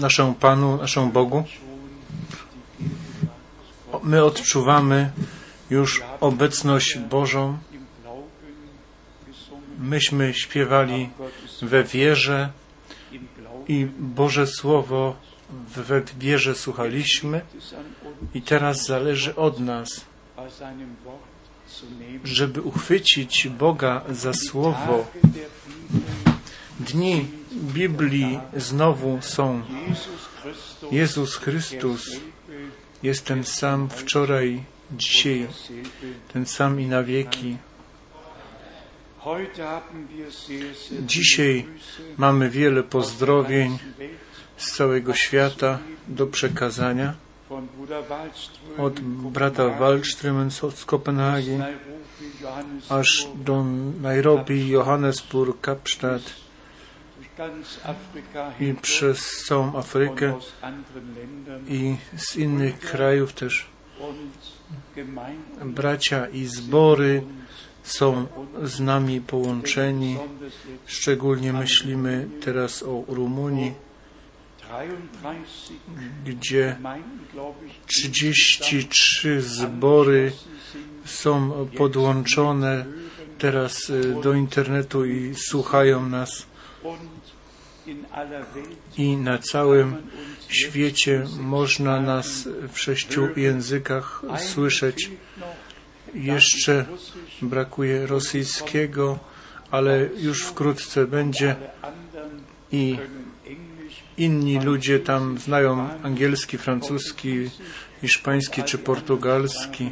naszemu Panu, naszemu Bogu. My odczuwamy już obecność Bożą. Myśmy śpiewali we wierze i Boże Słowo we wierze słuchaliśmy i teraz zależy od nas, żeby uchwycić Boga za Słowo. Dni Biblii znowu są. Jezus Chrystus jest ten sam wczoraj, dzisiaj, ten sam i na wieki. Dzisiaj mamy wiele pozdrowień z całego świata do przekazania. Od brata Wallströmen z Kopenhagi aż do Nairobi, Johannesburg, Kapstadt i przez całą Afrykę i z innych krajów też. Bracia i zbory są z nami połączeni. Szczególnie myślimy teraz o Rumunii, gdzie 33 zbory są podłączone teraz do internetu i słuchają nas. I na całym świecie można nas w sześciu językach słyszeć. Jeszcze brakuje rosyjskiego, ale już wkrótce będzie i inni ludzie tam znają angielski, francuski, hiszpański czy portugalski.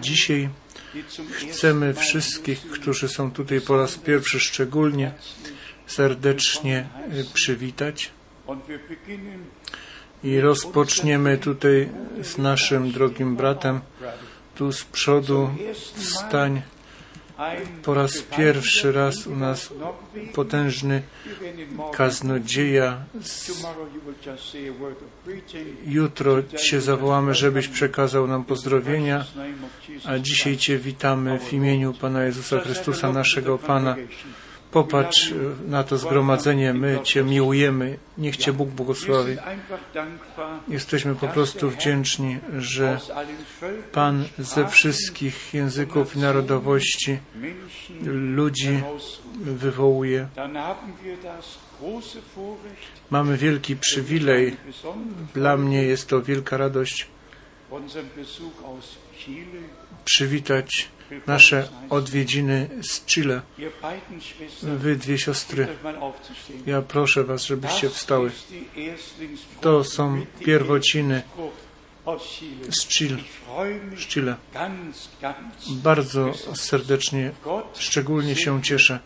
Dzisiaj chcemy wszystkich, którzy są tutaj po raz pierwszy szczególnie serdecznie przywitać. I rozpoczniemy tutaj z naszym drogim bratem. Tu z przodu wstań. Po raz pierwszy raz u nas potężny kaznodzieja. Jutro Cię zawołamy, żebyś przekazał nam pozdrowienia, a dzisiaj Cię witamy w imieniu Pana Jezusa Chrystusa, naszego Pana. Popatrz na to zgromadzenie, my Cię miłujemy. Niech Cię Bóg błogosławi. Jesteśmy po prostu wdzięczni, że Pan ze wszystkich języków i narodowości ludzi wywołuje. Mamy wielki przywilej. Dla mnie jest to wielka radość przywitać nasze odwiedziny z Chile. Wy dwie siostry, ja proszę Was, żebyście wstały. To są pierwociny z Chile. Z Chile. Bardzo serdecznie, szczególnie się cieszę.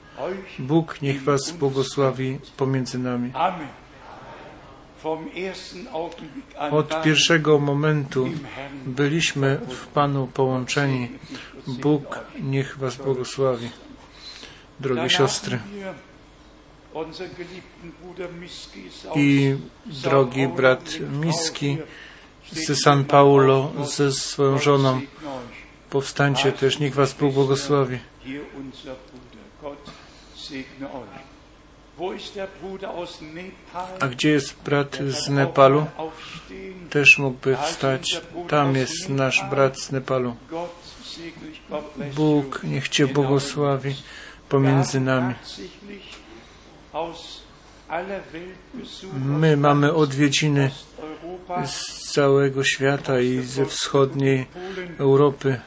Bóg niech Was błogosławi pomiędzy nami. Od pierwszego momentu byliśmy w Panu połączeni. Bóg niech Was błogosławi, drogie siostry. I drogi brat Miski z San Paulo ze swoją żoną. Powstańcie też, niech Was Bóg błogosławi. A gdzie jest brat z Nepalu? Też mógłby wstać. Tam jest nasz brat z Nepalu. Bóg niech Cię błogosławi pomiędzy nami. My mamy odwiedziny z całego świata i ze wschodniej Europy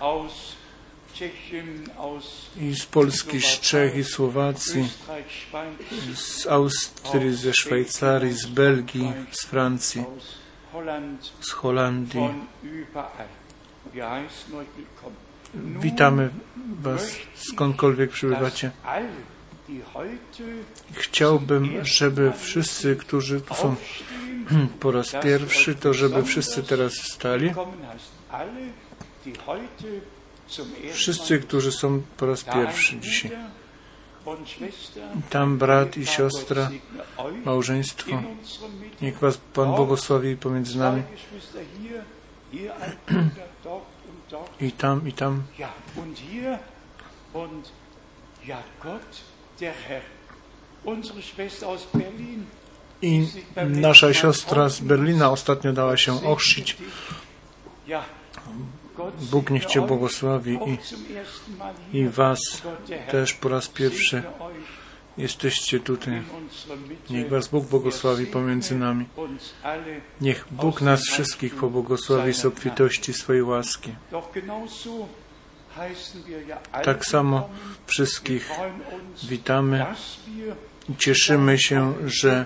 i z Polski, z Czech i Słowacji, z Austrii, ze Szwajcarii, z Belgii, z Francji, z Holandii. Witamy Was skądkolwiek przybywacie. Chciałbym, żeby wszyscy, którzy tu są po raz pierwszy, to żeby wszyscy teraz stali. Wszyscy, którzy są po raz pierwszy dzisiaj. Tam brat i siostra, małżeństwo. Niech Was Pan błogosławi pomiędzy nami. I tam, i tam. I nasza siostra z Berlina ostatnio dała się ochrzcić. Bóg niech Cię błogosławi i, i Was też po raz pierwszy jesteście tutaj. Niech Was Bóg błogosławi pomiędzy nami. Niech Bóg nas wszystkich pobłogosławi z obfitości swojej łaski. Tak samo wszystkich witamy i cieszymy się, że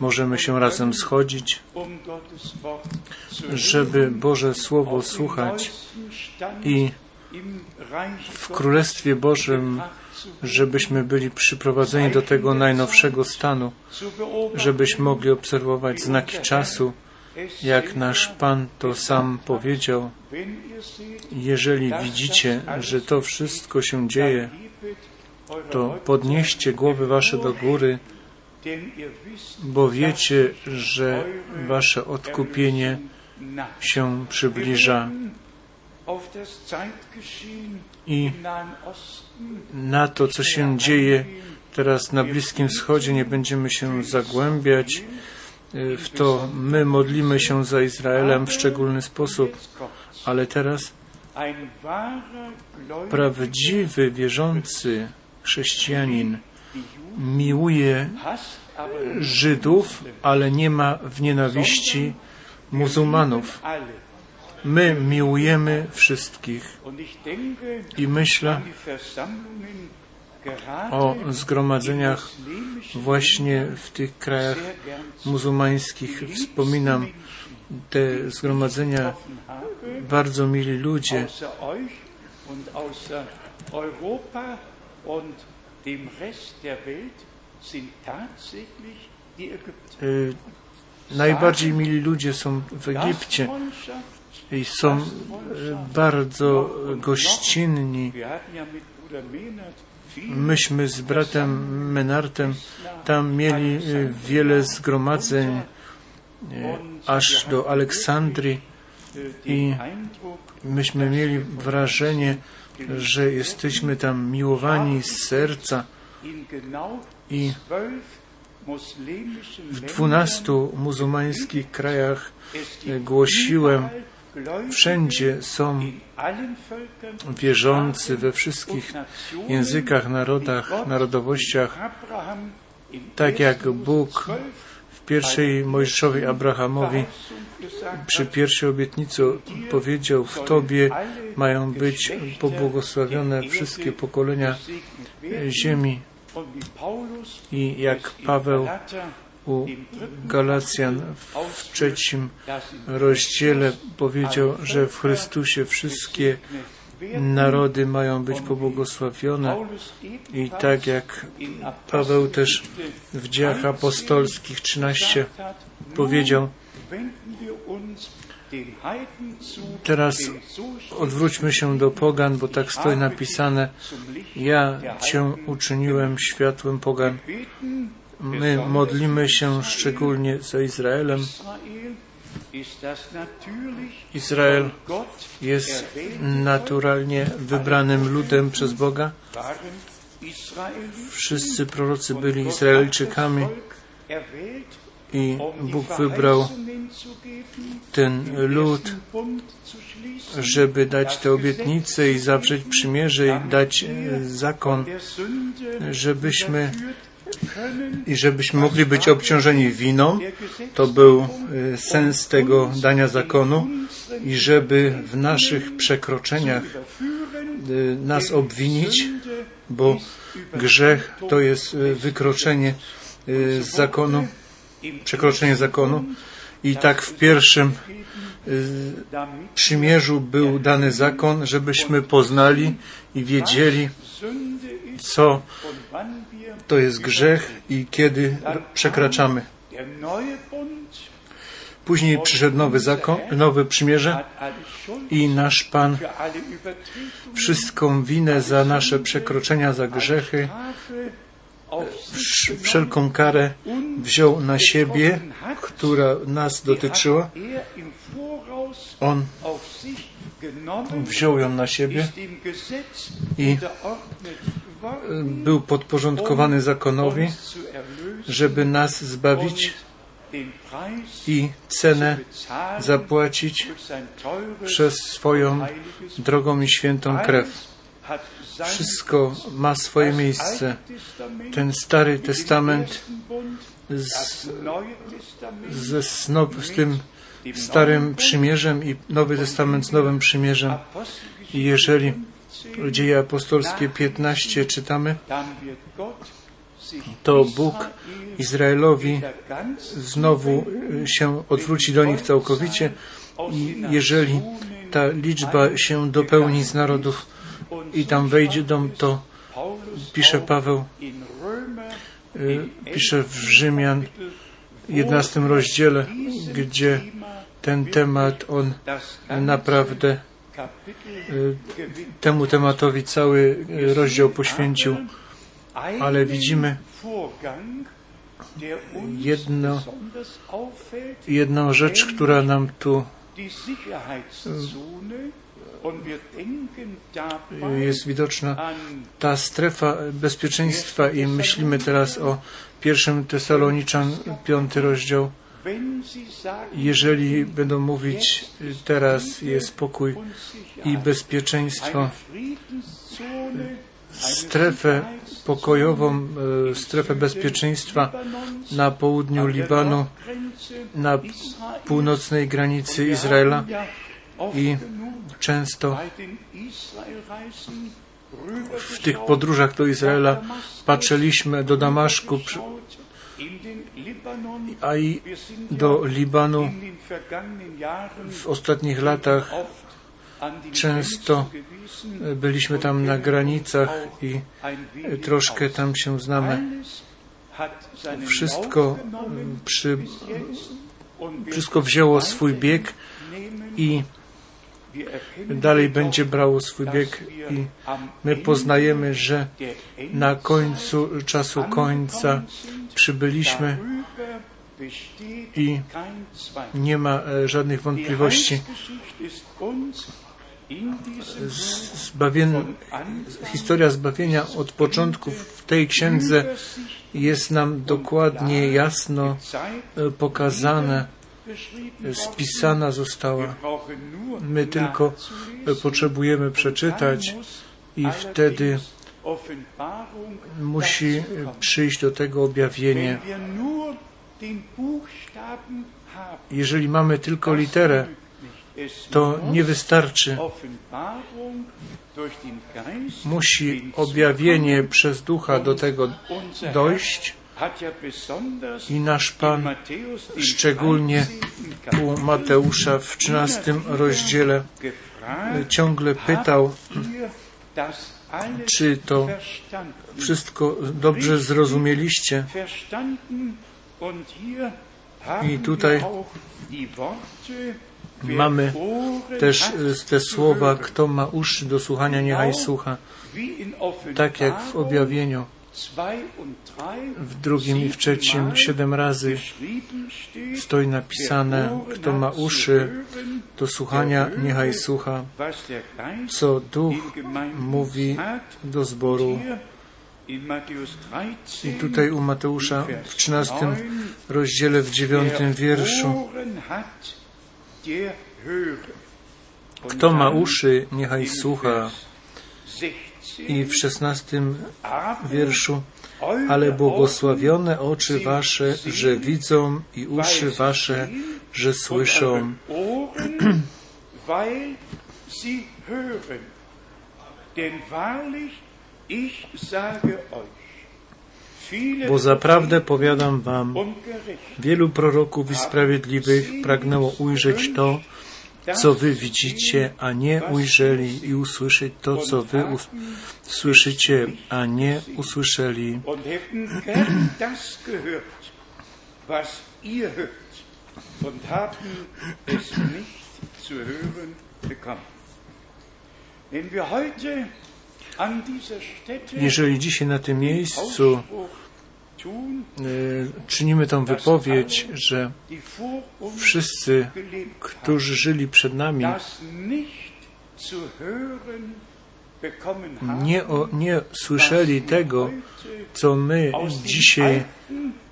możemy się razem schodzić, żeby Boże Słowo słuchać i w Królestwie Bożym, żebyśmy byli przyprowadzeni do tego najnowszego stanu, żebyśmy mogli obserwować znaki czasu, jak nasz Pan to sam powiedział. Jeżeli widzicie, że to wszystko się dzieje, to podnieście głowy wasze do góry, bo wiecie, że wasze odkupienie się przybliża. I na to, co się dzieje teraz na Bliskim Wschodzie, nie będziemy się zagłębiać. W to my modlimy się za Izraelem w szczególny sposób, ale teraz prawdziwy wierzący chrześcijanin miłuje Żydów, ale nie ma w nienawiści muzułmanów. My miłujemy wszystkich. I myślę o zgromadzeniach właśnie w tych krajach muzułmańskich. Wspominam te zgromadzenia, bardzo mili ludzie. Y, najbardziej mili ludzie są w Egipcie i są y, bardzo gościnni. Myśmy z bratem Menartem tam mieli y, wiele zgromadzeń aż do Aleksandrii i myśmy mieli wrażenie, że jesteśmy tam miłowani z serca i w dwunastu muzułmańskich krajach głosiłem, wszędzie są wierzący we wszystkich językach, narodach, narodowościach, tak jak Bóg w pierwszej Mojżeszowej Abrahamowi przy pierwszej obietnicy powiedział, w Tobie mają być pobłogosławione wszystkie pokolenia ziemi. I jak Paweł u Galacjan w trzecim rozdziale powiedział, że w Chrystusie wszystkie narody mają być pobłogosławione i tak jak Paweł też w dziejach apostolskich 13 powiedział, Teraz odwróćmy się do pogan, bo tak stoi napisane, ja Cię uczyniłem światłem pogan. My modlimy się szczególnie za Izraelem. Izrael jest naturalnie wybranym ludem przez Boga. Wszyscy prorocy byli Izraelczykami i Bóg wybrał ten lud, żeby dać te obietnice i zawrzeć przymierze i dać zakon, żebyśmy i żebyśmy mogli być obciążeni winą. To był e, sens tego dania zakonu i żeby w naszych przekroczeniach e, nas obwinić, bo grzech to jest wykroczenie z zakonu, przekroczenie zakonu i tak w pierwszym y, przymierzu był dany zakon, żebyśmy poznali i wiedzieli, co to jest grzech i kiedy przekraczamy. Później przyszedł nowy zakon, nowe przymierze i nasz Pan wszystką winę za nasze przekroczenia, za grzechy wszelką karę wziął na siebie, która nas dotyczyła. On wziął ją na siebie i był podporządkowany zakonowi, żeby nas zbawić i cenę zapłacić przez swoją drogą i świętą krew. Wszystko ma swoje miejsce. Ten Stary Testament z, ze, z tym Starym Przymierzem i Nowy Testament z Nowym Przymierzem. I jeżeli Dzieje Apostolskie 15 czytamy, to Bóg Izraelowi znowu się odwróci do nich całkowicie i jeżeli ta liczba się dopełni z narodów i tam wejdzie dom, to pisze Paweł, y, pisze w Rzymian 11 rozdziale, gdzie ten temat on naprawdę y, temu tematowi cały rozdział poświęcił, ale widzimy jedno, jedną rzecz, która nam tu jest widoczna ta strefa bezpieczeństwa i myślimy teraz o pierwszym Tesaloniczan, piąty rozdział. Jeżeli będą mówić teraz jest spokój i bezpieczeństwo, strefę pokojową, e, strefę bezpieczeństwa na południu Libanu, na północnej granicy Izraela i często w tych podróżach do Izraela patrzyliśmy do Damaszku, a i do Libanu w ostatnich latach często byliśmy tam na granicach i troszkę tam się znamy. Wszystko, przy, wszystko wzięło swój bieg i dalej będzie brało swój bieg i my poznajemy, że na końcu czasu końca przybyliśmy i nie ma e, żadnych wątpliwości. Zbawien, historia zbawienia od początku w tej księdze jest nam dokładnie jasno e, pokazane spisana została. My tylko potrzebujemy przeczytać i wtedy musi przyjść do tego objawienie. Jeżeli mamy tylko literę, to nie wystarczy. Musi objawienie przez ducha do tego dojść i nasz Pan szczególnie u Mateusza w 13 rozdziale ciągle pytał, czy to wszystko dobrze zrozumieliście. I tutaj mamy też te słowa, kto ma uszy do słuchania, niechaj słucha. Tak jak w objawieniu w drugim i w trzecim siedem razy stoi napisane, kto ma uszy do słuchania, niechaj słucha, co Duch mówi do zboru. I tutaj u Mateusza w 13 rozdziale, w 9 wierszu, kto ma uszy, niechaj słucha. I w szesnastym wierszu, ale błogosławione oczy wasze, że widzą i uszy wasze, że słyszą. Bo zaprawdę powiadam wam, wielu proroków i sprawiedliwych pragnęło ujrzeć to, co wy widzicie, a nie ujrzeli i usłyszeć to, co wy słyszycie, a nie usłyszeli. Jeżeli dzisiaj na tym miejscu czynimy tą wypowiedź, że wszyscy, którzy żyli przed nami, nie, o, nie słyszeli tego, co my dzisiaj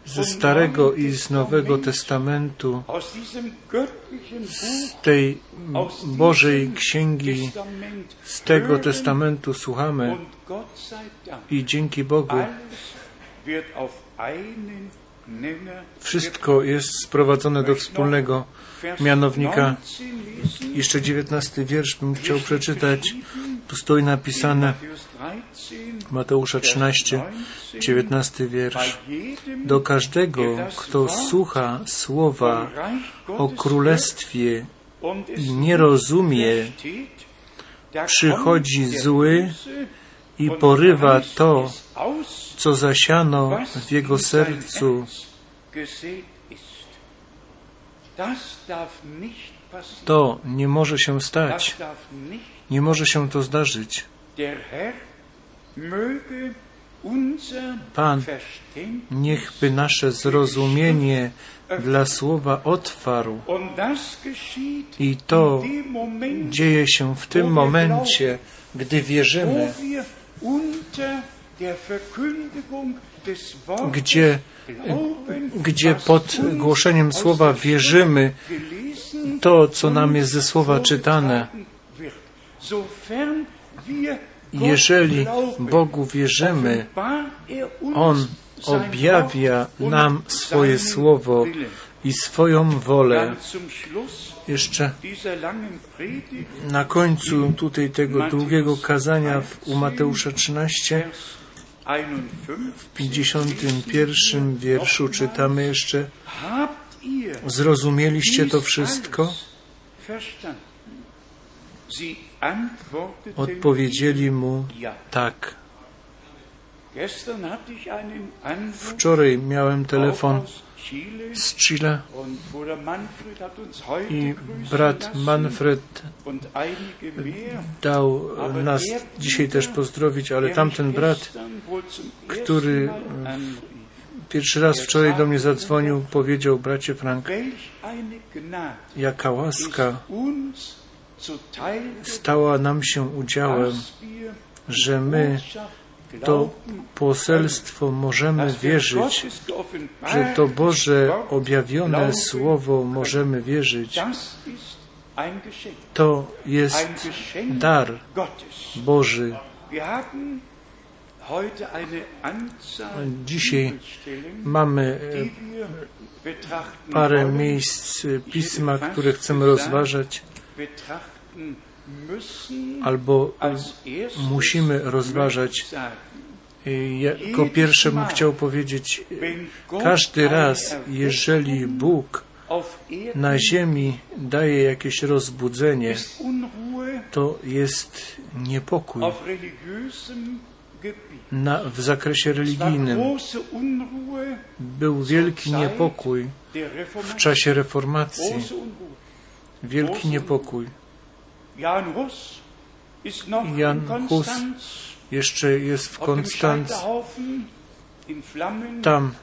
ze Starego i z Nowego Testamentu, z tej Bożej Księgi, z tego Testamentu słuchamy i dzięki Bogu wszystko jest sprowadzone do wspólnego mianownika. Jeszcze dziewiętnasty wiersz bym chciał przeczytać. Tu stoi napisane Mateusza 13, 19 wiersz. Do każdego, kto słucha słowa o królestwie i nie rozumie, przychodzi zły i porywa to, co zasiano w jego sercu. To nie może się stać. Nie może się to zdarzyć. Pan niechby nasze zrozumienie dla słowa otwarł. I to dzieje się w tym momencie, gdy wierzymy, gdzie, gdzie pod głoszeniem słowa wierzymy to, co nam jest ze słowa czytane. Jeżeli Bogu wierzymy, On objawia nam swoje słowo i swoją wolę. Jeszcze na końcu tutaj tego długiego kazania u Mateusza 13 w 51 wierszu czytamy jeszcze Zrozumieliście to wszystko? Odpowiedzieli mu tak. Wczoraj miałem telefon z Chile. i brat Manfred dał nas dzisiaj też pozdrowić, ale tamten brat, który pierwszy raz wczoraj do mnie zadzwonił, powiedział, bracie Frank, jaka łaska stała nam się udziałem, że my to poselstwo możemy wierzyć, że to Boże objawione Słowo możemy wierzyć. To jest dar Boży. Dzisiaj mamy parę miejsc pisma, które chcemy rozważać albo musimy rozważać. Jako pierwsze bym chciał powiedzieć, każdy raz, jeżeli Bóg na ziemi daje jakieś rozbudzenie, to jest niepokój na, w zakresie religijnym. Był wielki niepokój w czasie reformacji. Wielki niepokój. Jan Hus jeszcze jest w Konstanc. Tam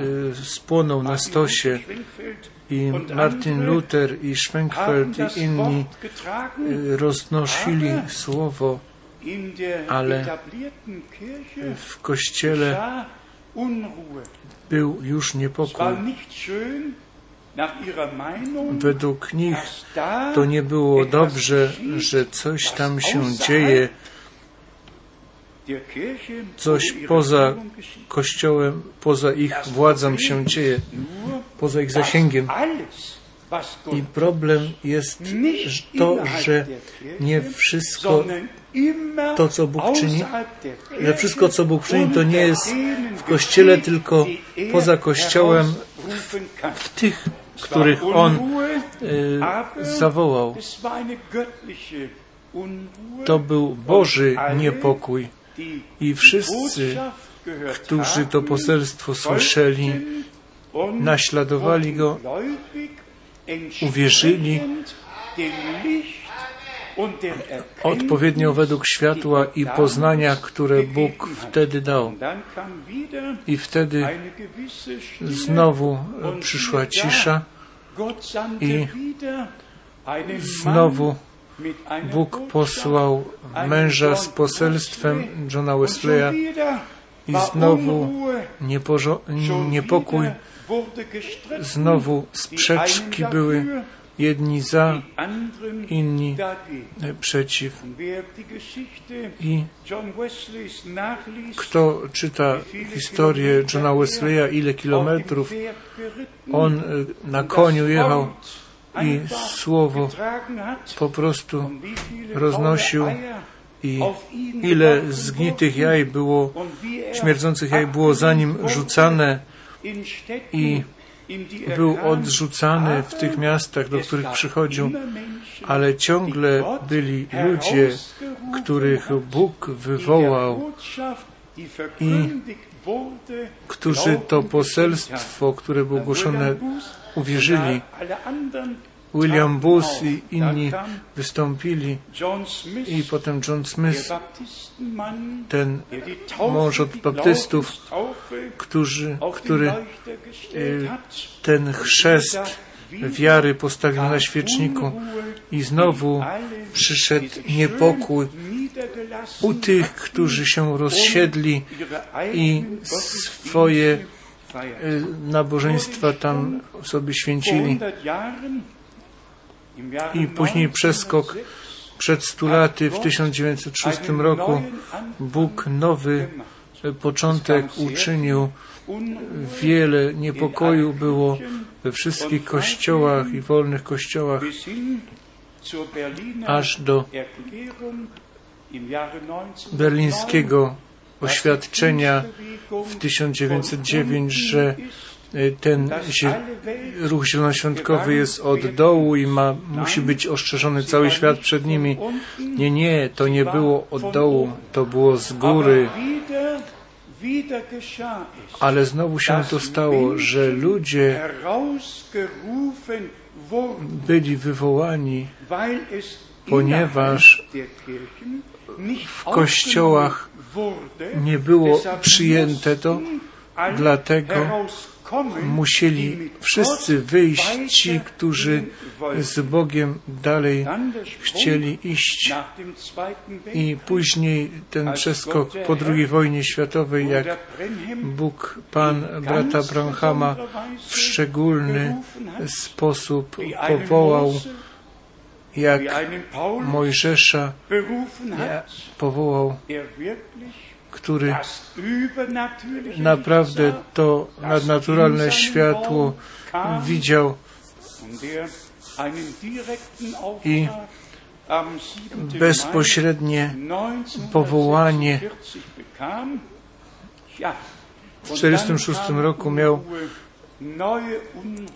y, spłonął na stosie i Martin Luther i Schwenkfeld i inni y, roznosili słowo, ale w kościele był już niepokój. Według nich to nie było dobrze, że coś tam się dzieje, coś poza Kościołem, poza ich władzą się dzieje, poza ich zasięgiem. I problem jest to, że nie wszystko to, co Bóg czyni, że wszystko, co Bóg czyni, to nie jest w Kościele, tylko poza Kościołem, w, w tych, których On y, zawołał. To był Boży niepokój. I wszyscy, którzy to poselstwo słyszeli, naśladowali go, uwierzyli odpowiednio według światła i poznania, które Bóg wtedy dał. I wtedy znowu przyszła cisza i znowu Bóg posłał męża z poselstwem Johna Wesleya i znowu niepokój, znowu sprzeczki były, jedni za, inni przeciw. I kto czyta historię Johna Wesleya, ile kilometrów on na koniu jechał i słowo po prostu roznosił i ile zgnitych jaj było, śmierdzących jaj było za nim rzucane i był odrzucany w tych miastach, do których przychodził, ale ciągle byli ludzie, których Bóg wywołał i którzy to poselstwo, które było głoszone, uwierzyli. William Booth i inni wystąpili i potem John Smith, ten mąż od baptystów, którzy, który ten chrzest wiary postawił na świeczniku i znowu przyszedł niepokój u tych, którzy się rozsiedli i swoje nabożeństwa tam sobie święcili. I później przeskok przed stu laty, w 1906 roku, Bóg nowy początek uczynił. Wiele niepokoju było we wszystkich kościołach i wolnych kościołach, aż do berlińskiego oświadczenia w 1909, że ten ruch zielonoświątkowy jest od dołu i ma, musi być ostrzeżony cały świat przed nimi. Nie, nie, to nie było od dołu, to było z góry. Ale znowu się to stało, że ludzie byli wywołani, ponieważ w kościołach nie było przyjęte to, dlatego musieli wszyscy wyjść, ci, którzy z Bogiem dalej chcieli iść. I później ten przeskok po II wojnie światowej, jak Bóg, Pan brata Branhama w szczególny sposób powołał, jak Mojżesza powołał który naprawdę to nadnaturalne światło widział. i bezpośrednie powołanie. w 1946 roku miał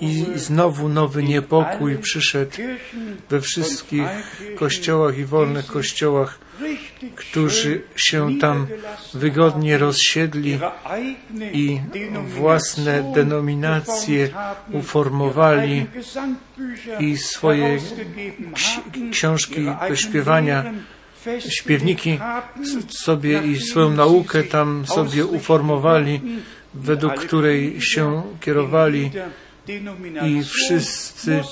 i znowu nowy niepokój przyszedł we wszystkich kościołach i wolnych kościołach, którzy się tam wygodnie rozsiedli i własne denominacje uformowali i swoje książki do śpiewania śpiewniki sobie i swoją naukę tam sobie uformowali według której się kierowali i wszyscy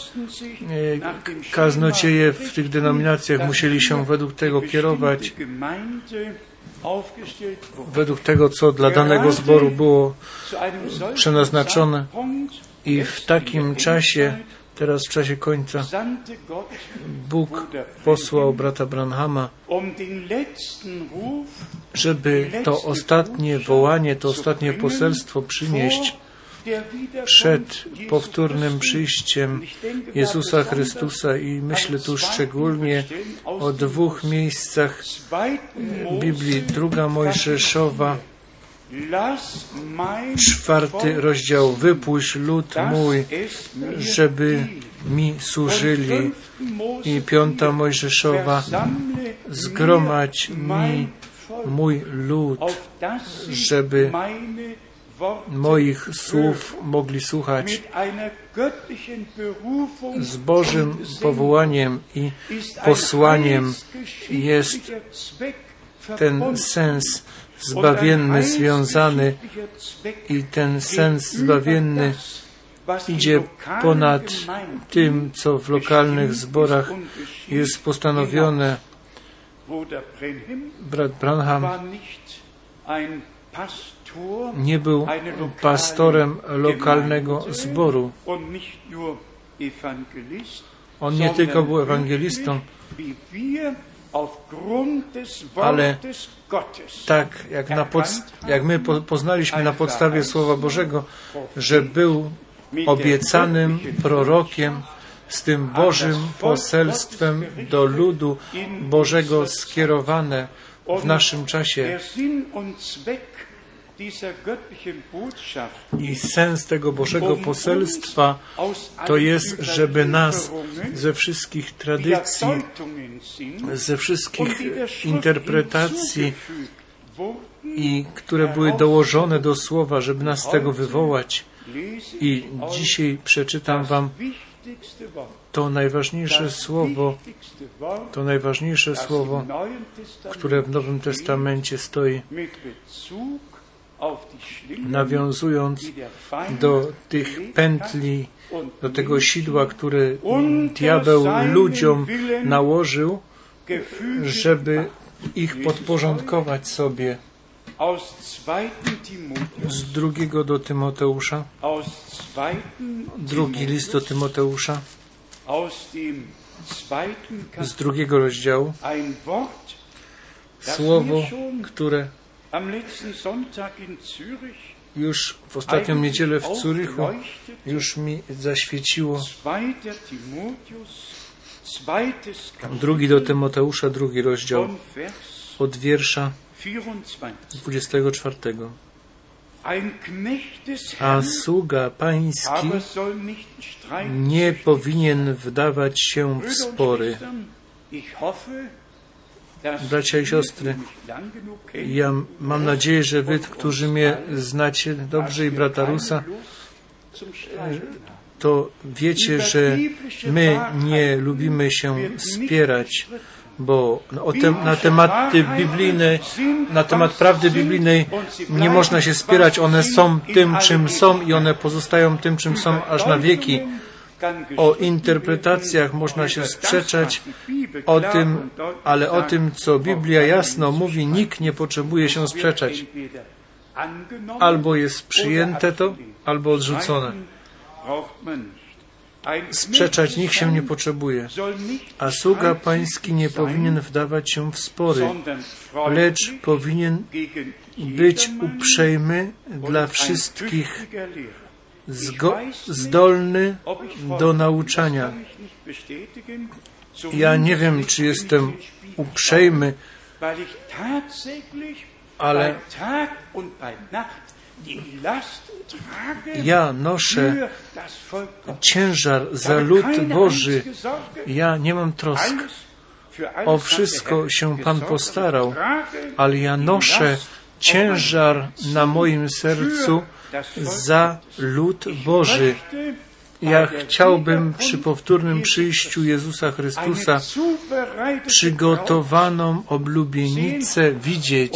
kaznocieje w tych denominacjach musieli się według tego kierować, według tego, co dla danego zboru było przeznaczone. I w takim czasie, teraz w czasie końca, Bóg posłał brata Branhama, żeby to ostatnie wołanie, to ostatnie poselstwo przynieść przed powtórnym przyjściem Jezusa Chrystusa i myślę tu szczególnie o dwóch miejscach Biblii. Druga Mojżeszowa, czwarty rozdział. Wypuść lud mój, żeby mi służyli. I piąta Mojżeszowa, zgromadź mi mój lud, żeby moich słów mogli słuchać z Bożym powołaniem i posłaniem jest ten sens zbawienny związany i ten sens zbawienny idzie ponad tym, co w lokalnych zborach jest postanowione. Brat Branham nie był pastorem lokalnego zboru. On nie tylko był ewangelistą, ale tak jak, na jak my poznaliśmy na podstawie Słowa Bożego, że był obiecanym prorokiem z tym Bożym poselstwem do ludu Bożego skierowane w naszym czasie. I sens tego Bożego poselstwa to jest, żeby nas ze wszystkich tradycji, ze wszystkich interpretacji, i które były dołożone do słowa, żeby nas z tego wywołać. I dzisiaj przeczytam Wam to najważniejsze słowo, to najważniejsze słowo, które w Nowym Testamencie stoi, nawiązując do tych pętli, do tego sidła, które diabeł ludziom nałożył, żeby ich podporządkować sobie. Z drugiego do Tymoteusza, drugi list do Tymoteusza, z drugiego rozdziału, słowo, które już w ostatnią niedzielę w Zurychu już mi zaświeciło. Drugi do Tymoteusza, drugi rozdział od wiersza 24. A sługa pański nie powinien wdawać się w spory. Bracia i siostry, ja mam nadzieję, że wy, którzy mnie znacie dobrze i brata Rusa, to wiecie, że my nie lubimy się spierać, bo te, na tematy biblijne, na temat prawdy biblijnej nie można się spierać. One są tym, czym są i one pozostają tym, czym są aż na wieki. O interpretacjach można się sprzeczać, o tym, ale o tym, co Biblia jasno mówi, nikt nie potrzebuje się sprzeczać. Albo jest przyjęte to, albo odrzucone. Sprzeczać nikt się nie potrzebuje, a sługa pański nie powinien wdawać się w spory, lecz powinien być uprzejmy dla wszystkich, zdolny do nauczania. Ja nie wiem, czy jestem uprzejmy, ale ja noszę ciężar za lud Boży. Ja nie mam trosk. O wszystko się Pan postarał, ale ja noszę ciężar na moim sercu za lud Boży. Ja chciałbym przy powtórnym przyjściu Jezusa Chrystusa przygotowaną oblubienicę widzieć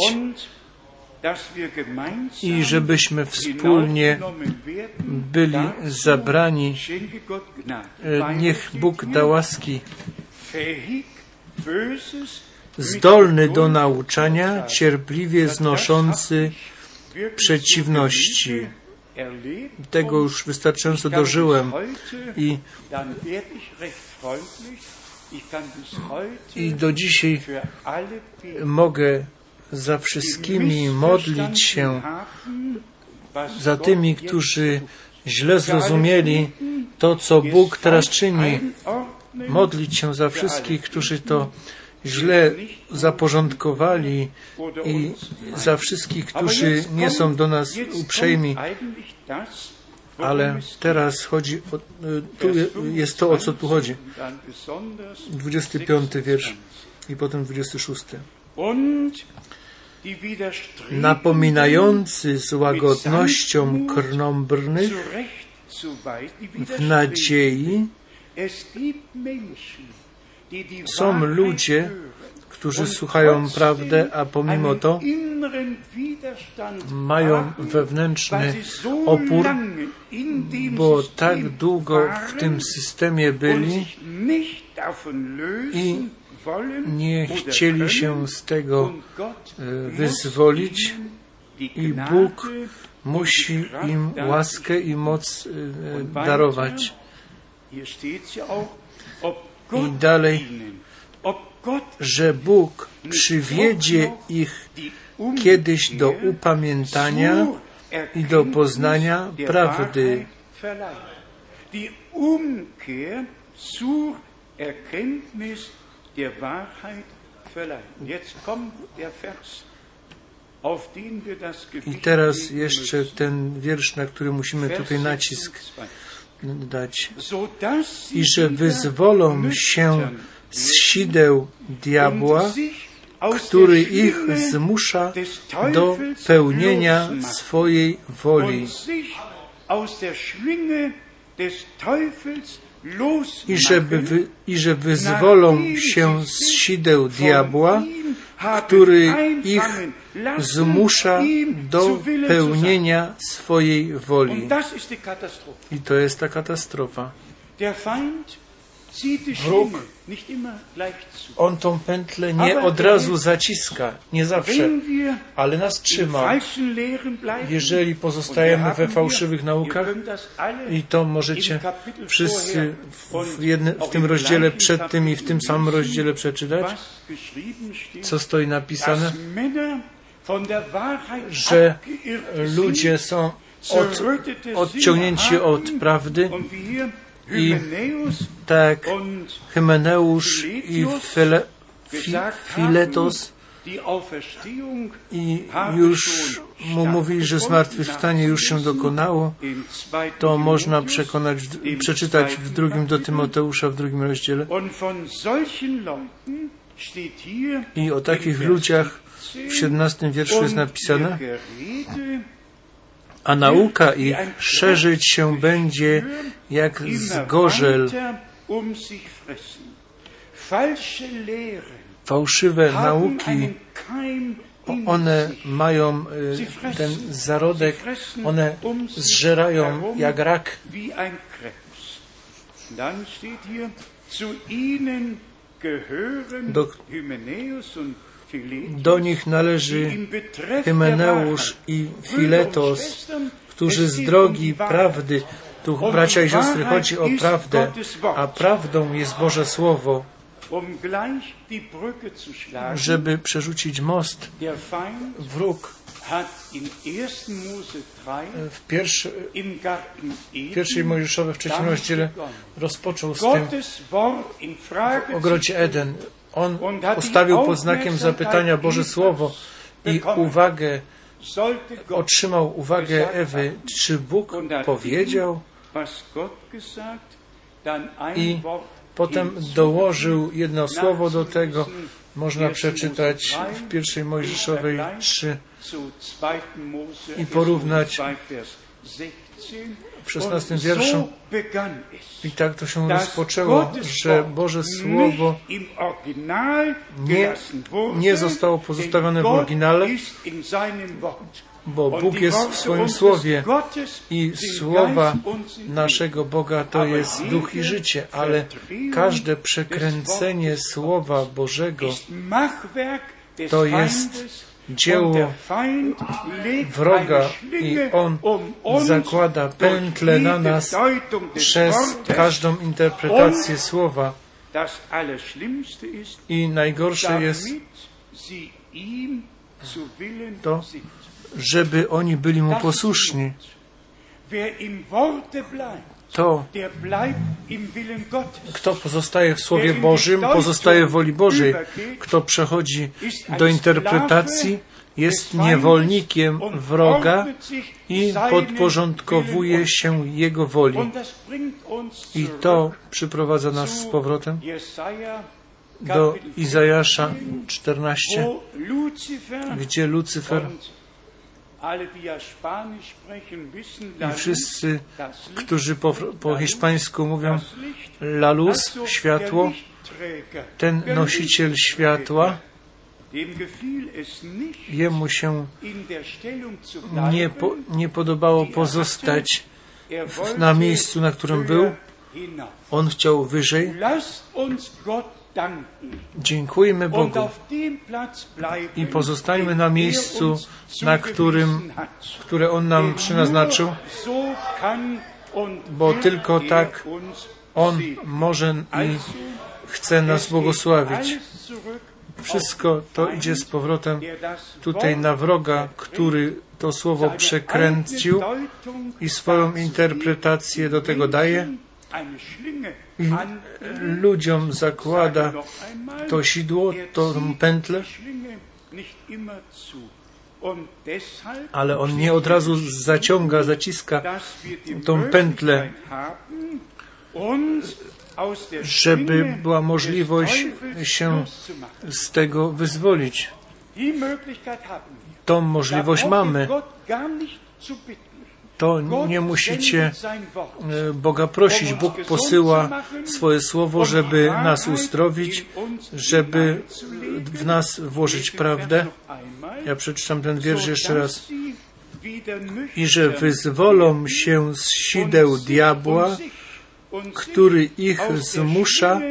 i żebyśmy wspólnie byli zabrani. E, niech Bóg da łaski zdolny do nauczania, cierpliwie znoszący przeciwności. Tego już wystarczająco dożyłem i, i do dzisiaj mogę za wszystkimi modlić się, za tymi, którzy źle zrozumieli to, co Bóg teraz czyni. Modlić się za wszystkich, którzy to źle zaporządkowali i za wszystkich, którzy nie są do nas uprzejmi. Ale teraz chodzi o, tu jest to, o co tu chodzi. 25 wiersz i potem 26 napominający z łagodnością krnąbrnych w nadziei, Są ludzie, którzy słuchają prawdę, a pomimo to mają wewnętrzny opór, bo tak długo w tym systemie byli i nie chcieli się z tego e, wyzwolić i Bóg musi im łaskę i moc e, darować. I dalej, że Bóg przywiedzie ich kiedyś do upamiętania i do poznania prawdy. I teraz jeszcze ten wiersz, na który musimy tutaj nacisk 26. dać. Sodass sie I że wyzwolą się z sideł diabła, który ich zmusza do pełnienia swojej woli. I, żeby wy, I że wyzwolą się z sideł diabła, który ich zmusza do pełnienia swojej woli. I to jest ta katastrofa. Wróg. On tą pętlę nie od razu zaciska, nie zawsze, ale nas trzyma. Jeżeli pozostajemy we fałszywych naukach, i to możecie wszyscy w, w, jednym, w auch tym rozdziale przed tym i w tym samym rozdziale przeczytać, co stoi napisane, że ludzie są od, odciągnięci od prawdy, i tak Hymeneusz i File, fi, Filetos i już mu mówili, że zmartwychwstanie już się dokonało, in 2. to można przekonać, przeczytać w drugim do Tymoteusza, w drugim rozdziale. I o takich ludziach 17, w 17 wierszu jest napisane, a nauka ich szerzyć się będzie jak zgorzel. Fałszywe nauki, one mają y, ten zarodek, one um zżerają jak rak. Do- Do nich należy Hymeneusz i Filetos, którzy z drogi prawdy, tu bracia i siostry, chodzi o prawdę, a prawdą jest Boże Słowo, Um żeby przerzucić most. Wróg hat in 1. Mose 3 w pierwszy, pierwszej Mojżeszowej w trzecim rozdziale rozpoczął z tym w ogrodzie Eden. On postawił pod znakiem zapytania Boże Słowo i uwagę, otrzymał uwagę Ewy. Czy Bóg powiedział? I Potem dołożył jedno słowo do tego. Można przeczytać w pierwszej Mojżeszowej 3 zu 2. Mose i porównać 2, Vers 16. w 16 Und wierszu. I tak to się rozpoczęło, że Boże Słowo nie- nie zostało pozostawione w oryginale, bo Bóg jest w swoim Słowie i słowa naszego Boga to jest duch i życie, ale każde przekręcenie Słowa Bożego to jest dzieło wroga i on um zakłada pętlę na nas przez każdą interpretację Słowa. I najgorsze jest To, żeby oni byli mu posłuszni. To, kto pozostaje w Słowie Bożym, pozostaje w woli Bożej. Kto przechodzi do interpretacji, jest niewolnikiem wroga i podporządkowuje się jego woli. I to przyprowadza nas z powrotem do Izajasza 14, wo Luzifer gdzie Lucyfer i wszyscy, którzy po, po hiszpańsku mówią la luz, światło, ten nosiciel światła, jemu się nie, po, nie podobało pozostać er w- na miejscu, na którym był. On chciał wyżej. Dziękujmy Bogu. i pozostańmy den na miejscu, na którym, które On nam przynaznaczył, bo tylko er tak On może i chce nas błogosławić. Wszystko to idzie z powrotem tutaj na wroga, który to słowo przekręcił i swoją interpretację do tego daje Ihn, ludziom zakłada to sidło, tą pętlę, ale on nie od razu zaciąga, zaciska, tą pętlę, żeby była możliwość się z tego wyzwolić. Tą możliwość mamy. To nie musicie e, Boga prosić. Bóg posyła swoje słowo, żeby nas uzdrowić, żeby w nas włożyć prawdę. Ja przeczytam ten wiersz jeszcze raz. I że wyzwolą się z sideł diabła, który ich zmusza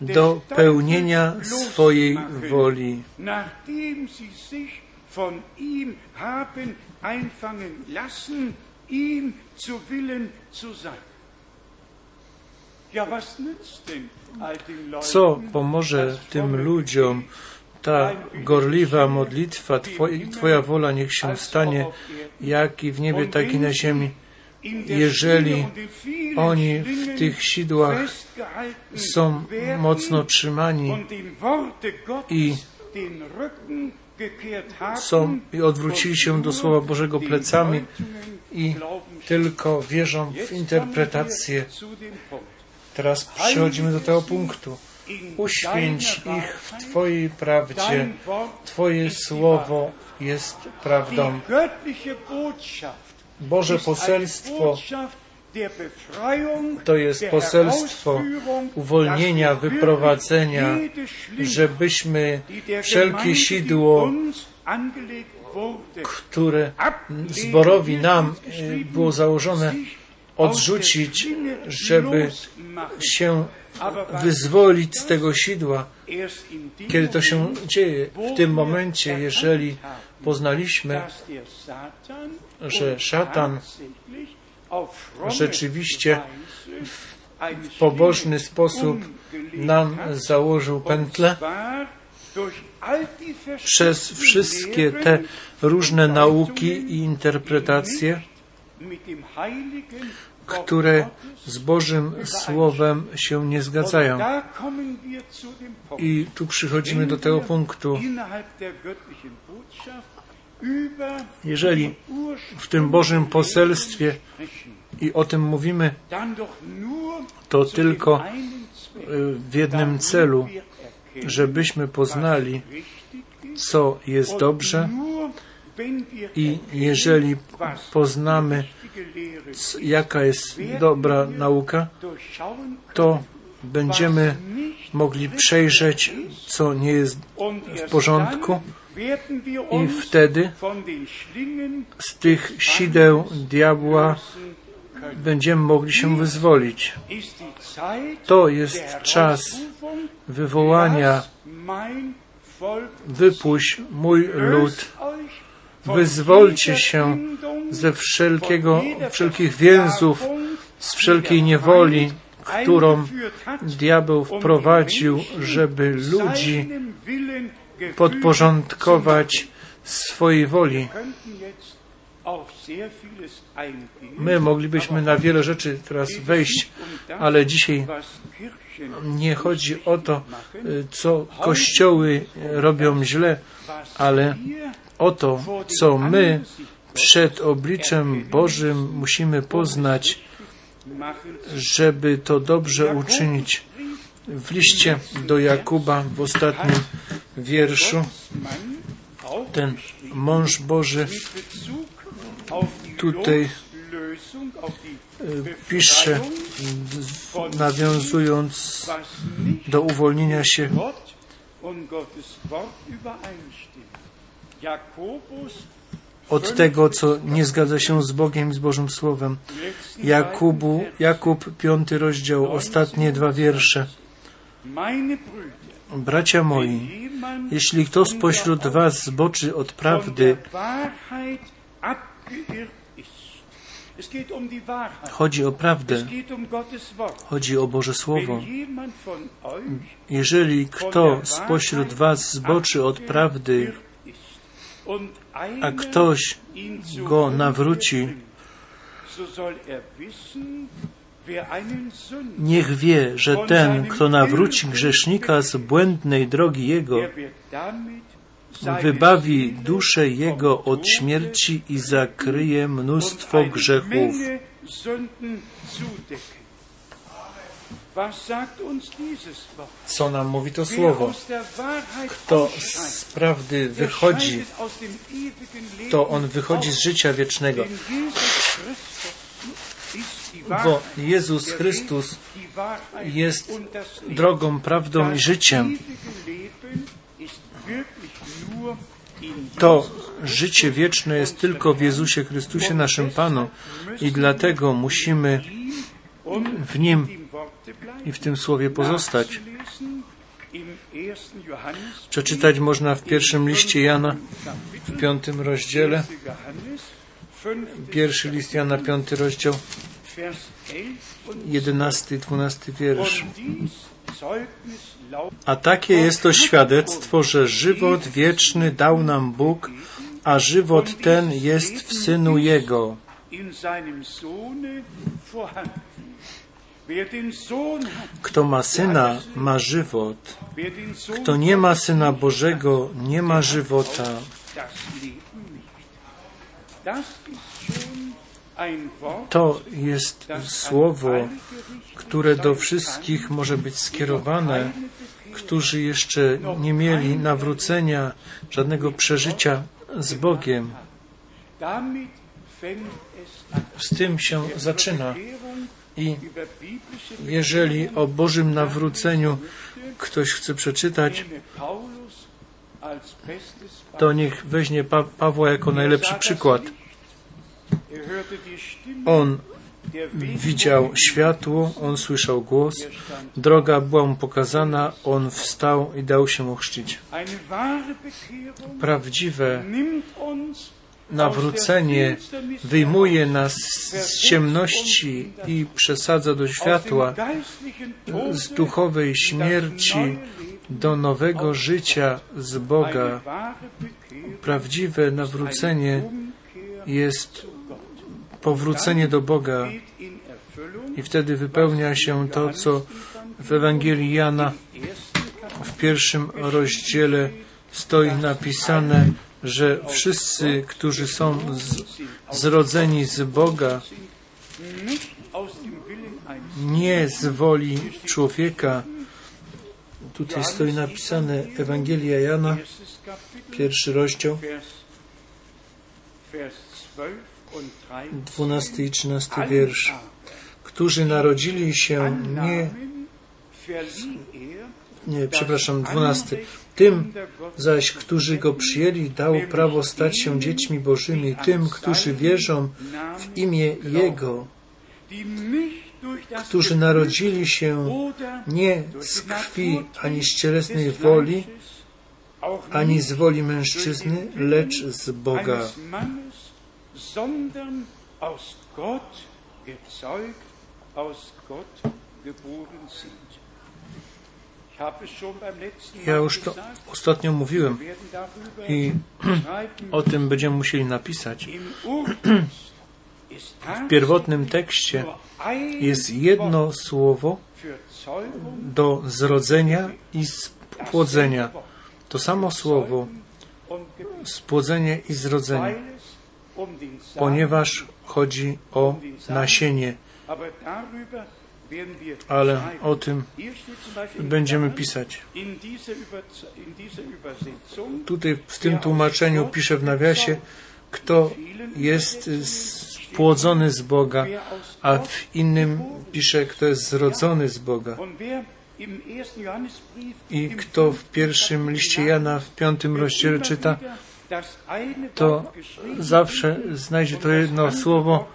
do pełnienia swojej woli. Nachdem sie sich von ihm haben einfangen lassen, Co pomoże tym ludziom ta gorliwa modlitwa, Twoj, Twoja wola niech się stanie, jak i w niebie, tak i na ziemi. Jeżeli Oni w tych sidłach są mocno trzymani i są i odwrócili się do Słowa Bożego plecami i tylko wierzą w interpretację. Teraz przechodzimy do tego punktu. Uświęć ich w Twojej prawdzie. Twoje słowo jest prawdą. Boże poselstwo to jest poselstwo uwolnienia, wyprowadzenia, żebyśmy wszelkie sidło, które zborowi nam geschrieben, było założone, odrzucić, żeby się wyzwolić z tego sidła. Kiedy to się dzieje? W tym momencie, jeżeli poznaliśmy, że szatan rzeczywiście w pobożny sposób nam założył pętlę przez wszystkie te różne nauki i interpretacje, które z Bożym Słowem się nie zgadzają. I tu przychodzimy do tego punktu. Jeżeli w tym Bożym poselstwie i o tym mówimy, to tylko y, w jednym celu, żebyśmy poznali, co jest dobrze i jeżeli poznamy, jaka jest dobra nauka, to będziemy mogli przejrzeć, co nie jest w porządku i wtedy z tych sideł diabła. Będziemy mogli się wyzwolić. To jest czas wywołania, wypuść mój lud, wyzwolcie się ze wszelkiego, wszelkich więzów, z wszelkiej niewoli, którą diabeł wprowadził, żeby ludzi podporządkować swojej woli. My moglibyśmy na wiele rzeczy teraz wejść, ale dzisiaj nie chodzi o to, co kościoły robią źle, ale o to, co my przed obliczem Bożym musimy poznać, żeby to dobrze uczynić. W liście do Jakuba w ostatnim wierszu ten mąż Boży tutaj y, pisze, nawiązując do uwolnienia się od tego, co nie zgadza się z Bogiem i z Bożym Słowem. Jakubu, Jakub, piąty rozdział, ostatnie dwa wiersze. Bracia moi, jeśli kto spośród was zboczy od prawdy, chodzi o prawdę, chodzi o Boże Słowo. Jeżeli kto spośród was zboczy od prawdy, a ktoś go nawróci, niech wie, że ten, kto nawróci grzesznika z błędnej drogi jego, wybawi duszę jego od śmierci i zakryje mnóstwo grzechów. Co nam mówi to słowo? aus der Wahrheit To ausscheidet, z prawdy wychodzi, to on wychodzi z życia wiecznego. Bo Jezus Chrystus jest drogą, prawdą i życiem. To życie wieczne jest tylko w Jezusie Chrystusie, naszym Panu. I dlatego musimy w Nim i w tym słowie pozostać. Nachzulesen im 1. Johannes Przeczytać można w pierwszym liście Jana, w piątym rozdziale, 1. Johannes 5. pierwszy list Jana, piąty rozdział, Vers 11 und jedenasty i dwunasty wiersz. A takie jest to świadectwo, że żywot wieczny dał nam Bóg, a żywot ten jest w Synu Jego. Kto ma Syna, ma żywot. Kto nie ma Syna Bożego, nie ma żywota. To jest słowo, które do wszystkich może być skierowane, którzy jeszcze nie mieli nawrócenia, żadnego przeżycia z Bogiem. Z tym się zaczyna. I jeżeli o Bożym nawróceniu ktoś chce przeczytać, to niech weźmie pa Pawła jako najlepszy przykład. Er hörte die Stimme, On widział światło, on słyszał głos, droga była mu pokazana, on wstał i dał się ochrzcić. Prawdziwe nawrócenie wyjmuje nas z ciemności i przesadza do światła, z duchowej śmierci do nowego życia z Boga. Prawdziwe nawrócenie jest powrócenie do Boga i wtedy wypełnia się to, co w Ewangelii Jana w pierwszym rozdziale stoi napisane, że wszyscy, którzy są z, zrodzeni z Boga, nie z woli człowieka. Tutaj stoi napisane Ewangelia Jana, pierwszy rozdział, 12 i 13 wiersz. Którzy narodzili się nie, nie, przepraszam, 12. Tym zaś, którzy go przyjęli, dał prawo stać się dziećmi Bożymi, tym, którzy wierzą w imię Jego, którzy narodzili się nie z krwi ani z cielesnej woli, ani z woli mężczyzny, lecz z Boga. Sondern aus Gott gezeugt, aus Gott geboren sind. Ja już to ostatnio mówiłem i o tym będziemy musieli napisać. W pierwotnym tekście jest jedno słowo do zrodzenia i spłodzenia. To samo słowo spłodzenie i zrodzenie, ponieważ chodzi o nasienie, ale o tym będziemy pisać. Tutaj w tym tłumaczeniu pisze w nawiasie, kto jest spłodzony z Boga, a w innym pisze, kto jest zrodzony z Boga. I kto w pierwszym liście Jana w piątym rozdziale czyta, to zawsze znajdzie to jedno słowo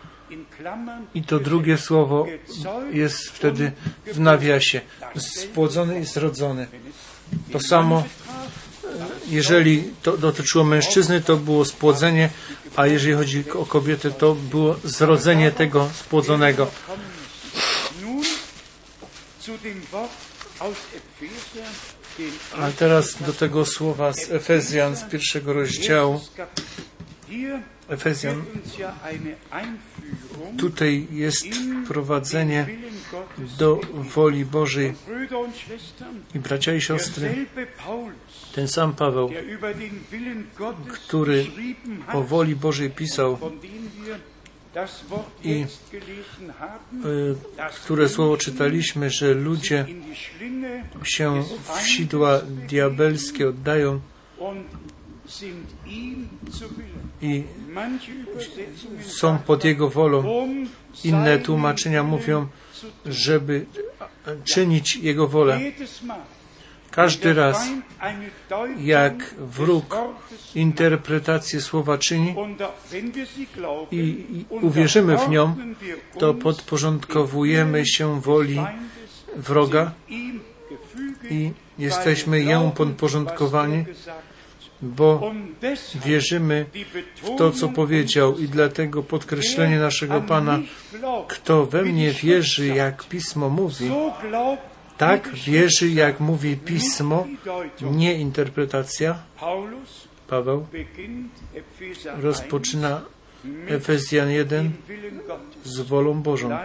i to drugie słowo jest wtedy w nawiasie. Spłodzony i zrodzony. To samo, jeżeli to dotyczyło mężczyzny, to było spłodzenie, a jeżeli chodzi o kobietę, to było zrodzenie tego spłodzonego. A teraz do tego słowa z Efezjan z pierwszego rozdziału. Efezjan, tutaj jest wprowadzenie do woli Bożej. I bracia i siostry, ten sam Paweł, który o woli Bożej pisał, I, y, które słowo czytaliśmy, że ludzie się w sidła diabelskie oddają i są pod Jego wolą. Inne tłumaczenia mówią, żeby czynić Jego wolę. Każdy raz, jak wróg interpretację słowa czyni i, uwierzymy w nią, to podporządkowujemy się woli wroga i jesteśmy glauben, podporządkowani, bo wierzymy w to, co powiedział i dlatego podkreślenie naszego an Pana, kto we mnie wierzy, jak Pismo mówi, tak wierzy, jak mówi Pismo, nie interpretacja. Paweł beginnt Epheser 1 rozpoczyna Efezjan 1 dem Willen Gottes. z wolą Bożą.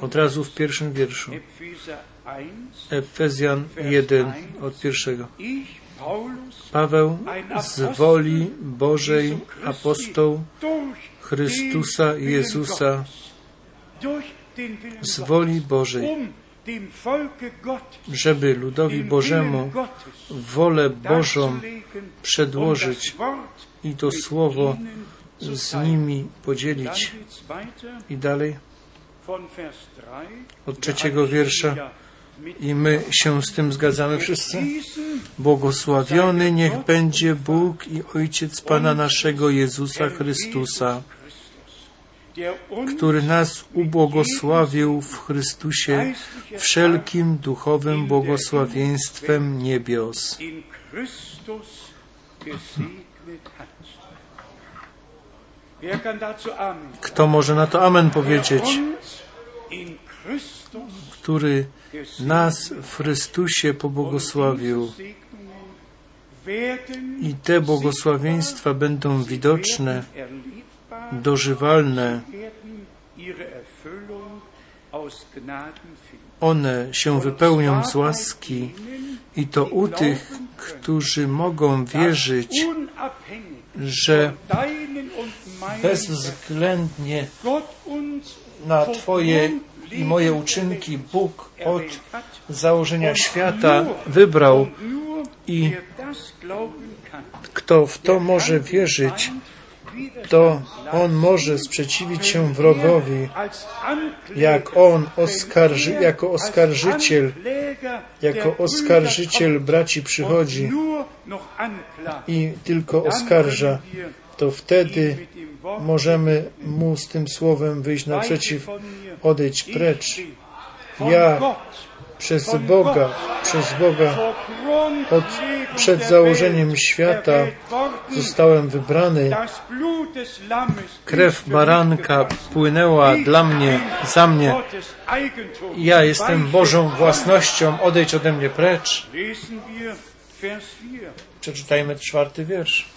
Od razu w pierwszym wierszu. Epheser 1 Efezjan 1 od pierwszego. Paweł z woli Bożej, apostoł Chrystusa Jezusa, z woli Bożej, żeby ludowi Bożemu wolę Bożą darzulegen, przedłożyć i to słowo z nimi podzielić. I dalej von Vers 3. od trzeciego wiersza. I my się z tym zgadzamy wszyscy. Błogosławiony niech będzie Bóg i Ojciec Pana naszego Jezusa Chrystusa, który nas ubłogosławił w Chrystusie wszelkim duchowym błogosławieństwem niebios. Kto może na to Amen powiedzieć? Który nas w Chrystusie pobłogosławił. I te błogosławieństwa będą widoczne, dożywalne. One się wypełnią z łaski i to u tych, którzy mogą wierzyć, że bezwzględnie na Twoje i moje uczynki Bóg od założenia świata wybrał i kto w to może wierzyć, to on może sprzeciwić się wrogowi, jak on oskarży, jako oskarżyciel, jako oskarżyciel braci przychodzi i tylko oskarża, to wtedy możemy mu z tym słowem wyjść naprzeciw, Ich precz. Ja Przez Boga, przez Boga od, przed założeniem świata zostałem wybrany. Krew baranka płynęła dla mnie, za mnie. Ja jestem Bożą własnością, odejdź ode mnie precz. Lesen wir Vers 4. Przeczytajmy czwarty wiersz.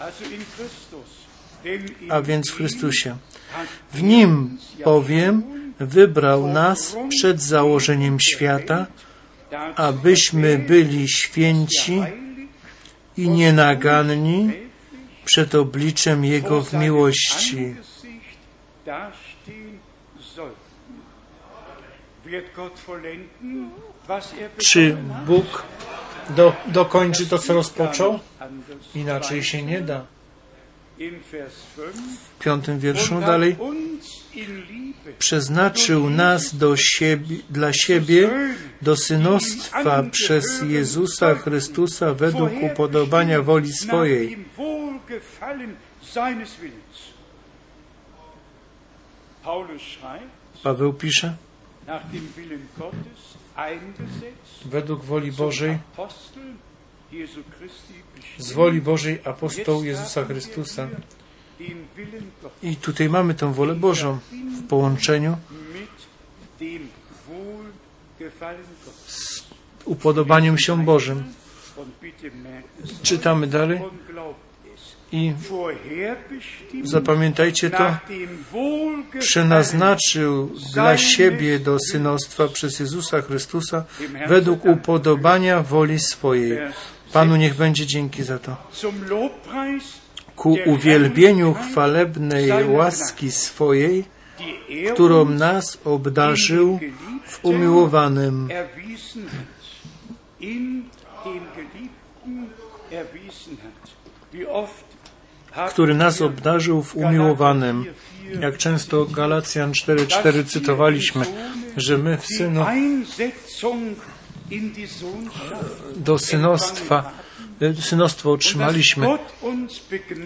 A więc w Chrystusie. W Nim, powiem, wybrał nas przed założeniem świata, abyśmy byli święci i nienaganni przed obliczem Jego w miłości. Czy? Bóg do, dokończy to, co rozpoczął? Inaczej się nie da. in Vers 5. w piątym wierszu dalej. Przeznaczył nas do siebie, dla siebie do synostwa przez Jezusa Chrystusa według upodobania woli swojej. Paweł pisze, według woli Bożej, z woli Bożej apostoł Jezusa Chrystusa. I tutaj mamy tą wolę Bożą w połączeniu z upodobaniem się Bożym. Czytamy dalej i zapamiętajcie to, przenaznaczył dla siebie do synostwa przez Jezusa Chrystusa według upodobania woli swojej. Panu niech będzie dzięki za to. Ku uwielbieniu chwalebnej łaski swojej, którą nas obdarzył w umiłowanym. który nas obdarzył w umiłowanym. Jak często Galacjan 4:4 cytowaliśmy, że my w synu do synostwa, synostwo und dass otrzymaliśmy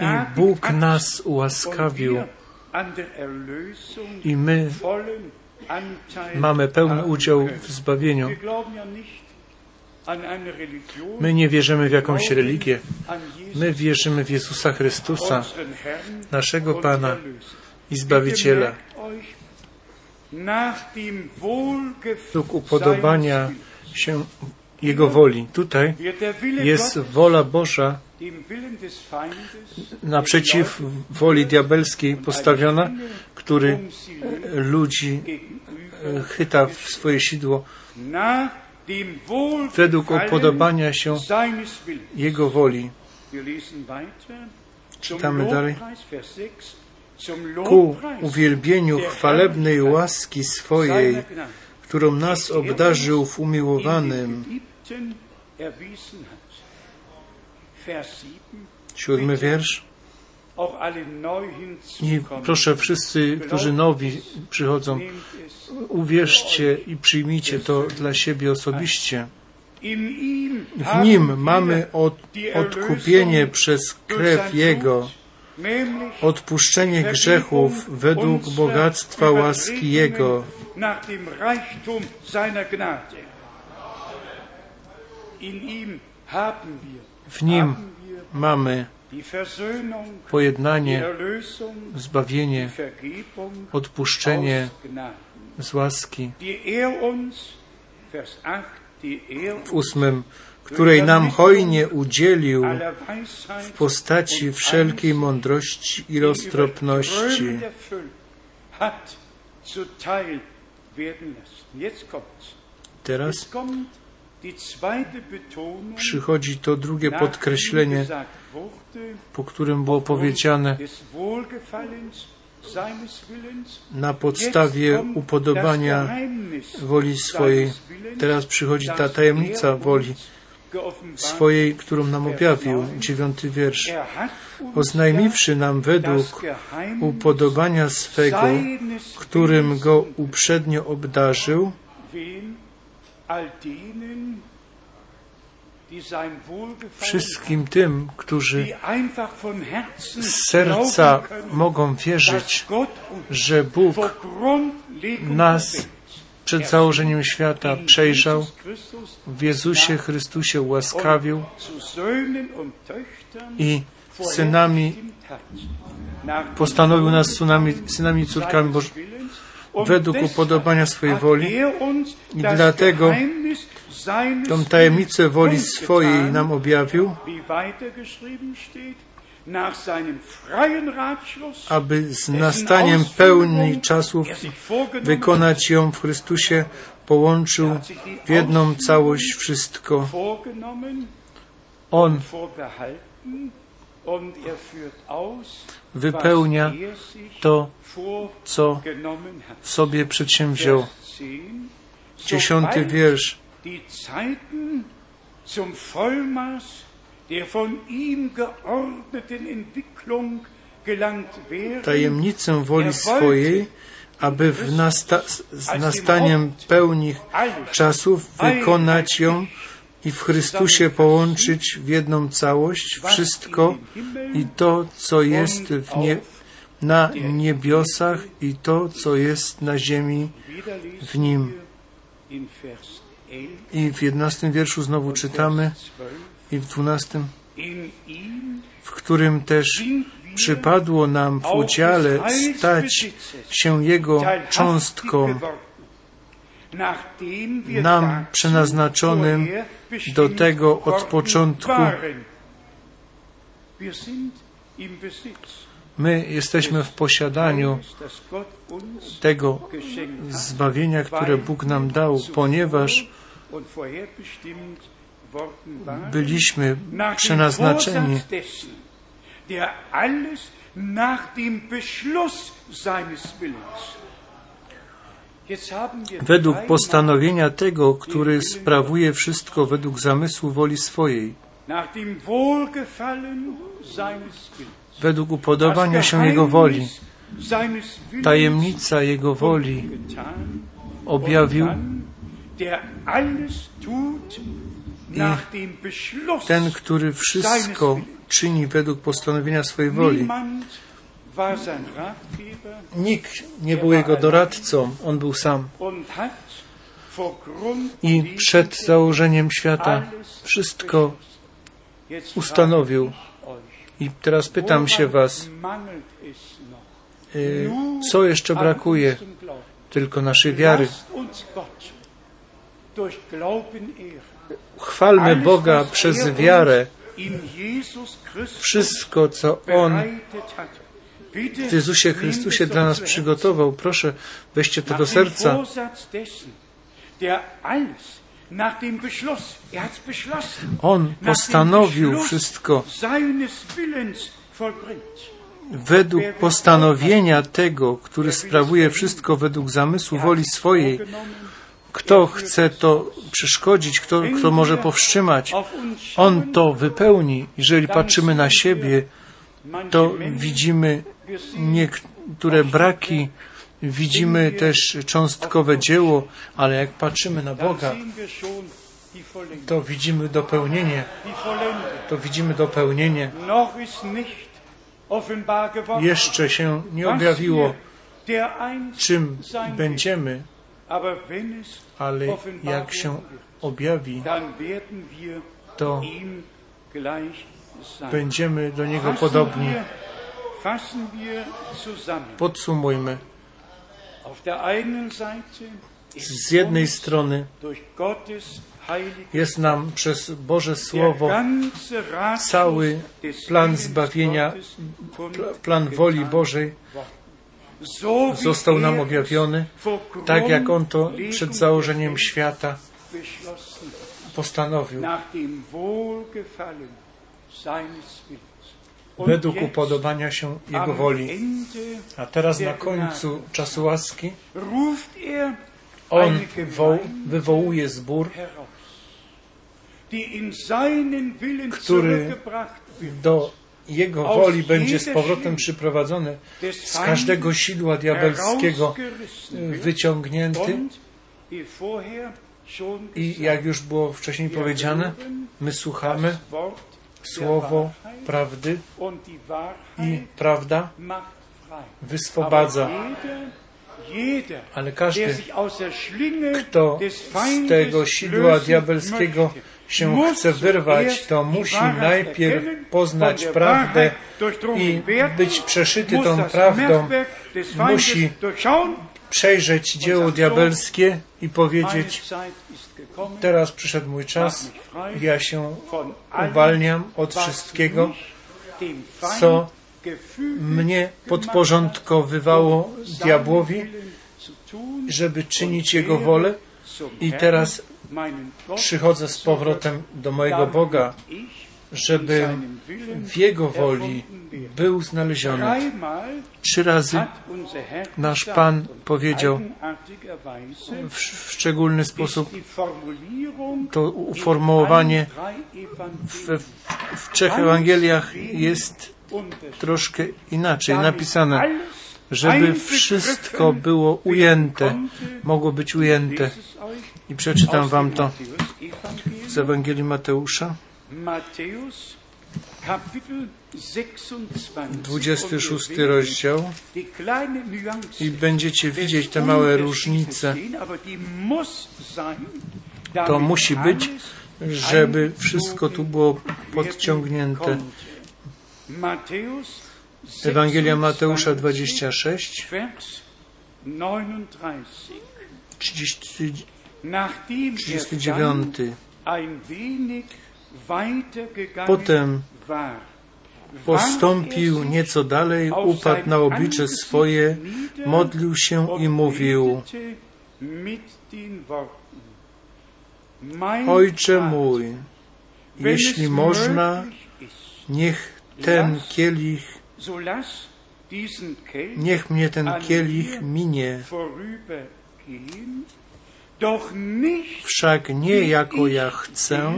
i Bóg nas ułaskawił i my mamy pełny udział w zbawieniu. My nie wierzymy w jakąś religię. My wierzymy w Jezusa Chrystusa, naszego Pana i Zbawiciela. Według upodobania się Jego woli. Tutaj jest wola Boża naprzeciw woli diabelskiej postawiona, który um ludzi e, chyta w swoje sidło według upodobania się. Jego woli. Czytamy dalej. Lobpreis, Vers 6. Zum Ku uwielbieniu chwalebnej łaski swojej, którą nas obdarzył w umiłowanym. Den Geliebten erwiesen hat. Vers 7. Siódmy wiersz. I proszę wszyscy, którzy nowi przychodzą, uwierzcie i przyjmijcie to dla siebie osobiście. W Nim mamy od, odkupienie przez krew Jego, odpuszczenie grzechów według bogactwa łaski Jego. nach dem Reichtum seiner Gnade. In ihm haben wir, W Nim mamy pojednanie, zbawienie, odpuszczenie z łaski. er uns, Vers 8, die er W ósmym, której nam hojnie udzielił w postaci wszelkiej mądrości i roztropności. Teraz Przychodzi to drugie podkreślenie, po którym było powiedziane na podstawie upodobania woli swojej. Teraz przychodzi ta tajemnica woli swojej, którą nam objawił. Dziewiąty wiersz. Er Oznajmiwszy nam według upodobania swego, którym go uprzednio obdarzył, wszystkim tym, którzy z serca mogą wierzyć, że Bóg nas przed założeniem świata przejrzał, w Jezusie Chrystusie ułaskawił i synami postanowił nas synami, synami i córkami Bożymi według upodobania swojej woli i dlatego tą tajemnicę woli swojej nam objawił, aby z nastaniem pełni czasów wykonać ją w Chrystusie, połączył w jedną całość wszystko. On wypełnia to, co sobie przedsięwziął. Dziesiąty wiersz. die Zeiten zum Vollmaß der von ihm geordneten Entwicklung tajemnicę woli swojej, aby w nasta z nastaniem pełni czasów wykonać ją i w Chrystusie połączyć w jedną całość wszystko i to, co jest w nie, na niebiosach i to, co jest na ziemi w Nim. I w jedenastym wierszu znowu czytamy i w dwunastym, w którym też przypadło nam w udziale stać się Jego cząstką, nam przeznaczonym do tego od początku. My jesteśmy w posiadaniu tego zbawienia, które Bóg nam dał, ponieważ byliśmy przeznaczeni według postanowienia tego, który sprawuje wszystko według zamysłu woli swojej, według upodobania się Jego woli, tajemnica Jego woli objawił i ten, który wszystko czyni według postanowienia swojej woli. Nikt nie był jego doradcą, on był sam. I przed założeniem świata wszystko ustanowił. I teraz pytam się Was, y, co jeszcze brakuje? Tylko naszej wiary. Chwalmy Boga przez wiarę. Wszystko, co On w Jezusie Chrystusie dla nas przygotował, proszę, weźcie to do serca. On postanowił wszystko według postanowienia tego, który sprawuje wszystko według zamysłu woli swojej. Kto chce to przeszkodzić, kto, kto może powstrzymać, on to wypełni. Jeżeli patrzymy na siebie, to widzimy niektóre braki, widzimy też cząstkowe dzieło, ale jak patrzymy na Boga, to widzimy dopełnienie. To widzimy dopełnienie. Jeszcze się nie objawiło, czym będziemy, ale jak się objawi, to będziemy do Niego podobni. Podsumujmy. Z jednej strony jest nam przez Boże Słowo cały plan zbawienia, plan woli Bożej został nam objawiony, tak jak On to przed założeniem świata postanowił według upodobania się Jego woli. A teraz na końcu czasu łaski. On wywołuje zbór, który do Jego woli będzie z powrotem przyprowadzony, z każdego sidła diabelskiego wyciągnięty. I jak już było wcześniej powiedziane, my słuchamy słowo prawdy i prawda wyswobadza. Ale każdy, kto z tego sidła diabelskiego się chce wyrwać, to musi najpierw poznać prawdę i być przeszyty tą prawdą. Musi przejrzeć dzieło diabelskie i powiedzieć, teraz przyszedł mój czas, ja się uwalniam od wszystkiego, co mnie podporządkowywało diabłowi, żeby czynić Jego wolę. I teraz przychodzę z powrotem do mojego Boga, żeby w Jego woli był znaleziony. Trzy razy nasz Pan powiedział w, szczególny sposób to uformułowanie w, w trzech Ewangeliach jest troszkę inaczej napisane, żeby wszystko było ujęte, mogło być ujęte. I przeczytam wam to z Ewangelii Mateusza. Matthäus, Kapitel 26 rozdział i będziecie widzieć te małe różnice. To musi być, żeby wszystko tu było podciągnięte. Ewangelia Mateusza 26, 30, 39. Potem postąpił nieco dalej, upadł na oblicze swoje, modlił się i mówił: Ojcze mój, jeśli można, niech ten kielich, niech mnie ten kielich minie. Wszak nie jako ja chcę,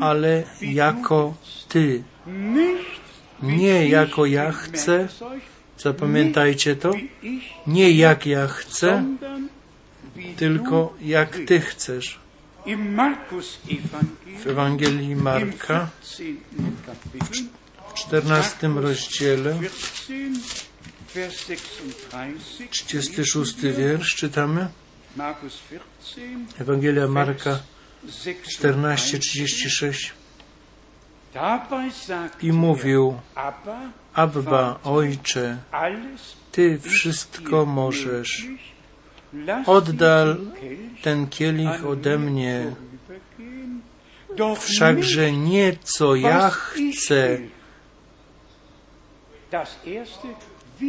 ale jako Ty. Nie jako ja chcę, zapamiętajcie to, nie jak ja chcę, tylko jak Ty chcesz. W Ewangelii Marka w 14 rozdziale 36 wiersz. czytamy. Ewangelia Marka 14:36 i mówił Abba, Ojcze, Ty wszystko możesz. Oddal ten kielich ode mnie. Wszakże nie co ja chcę.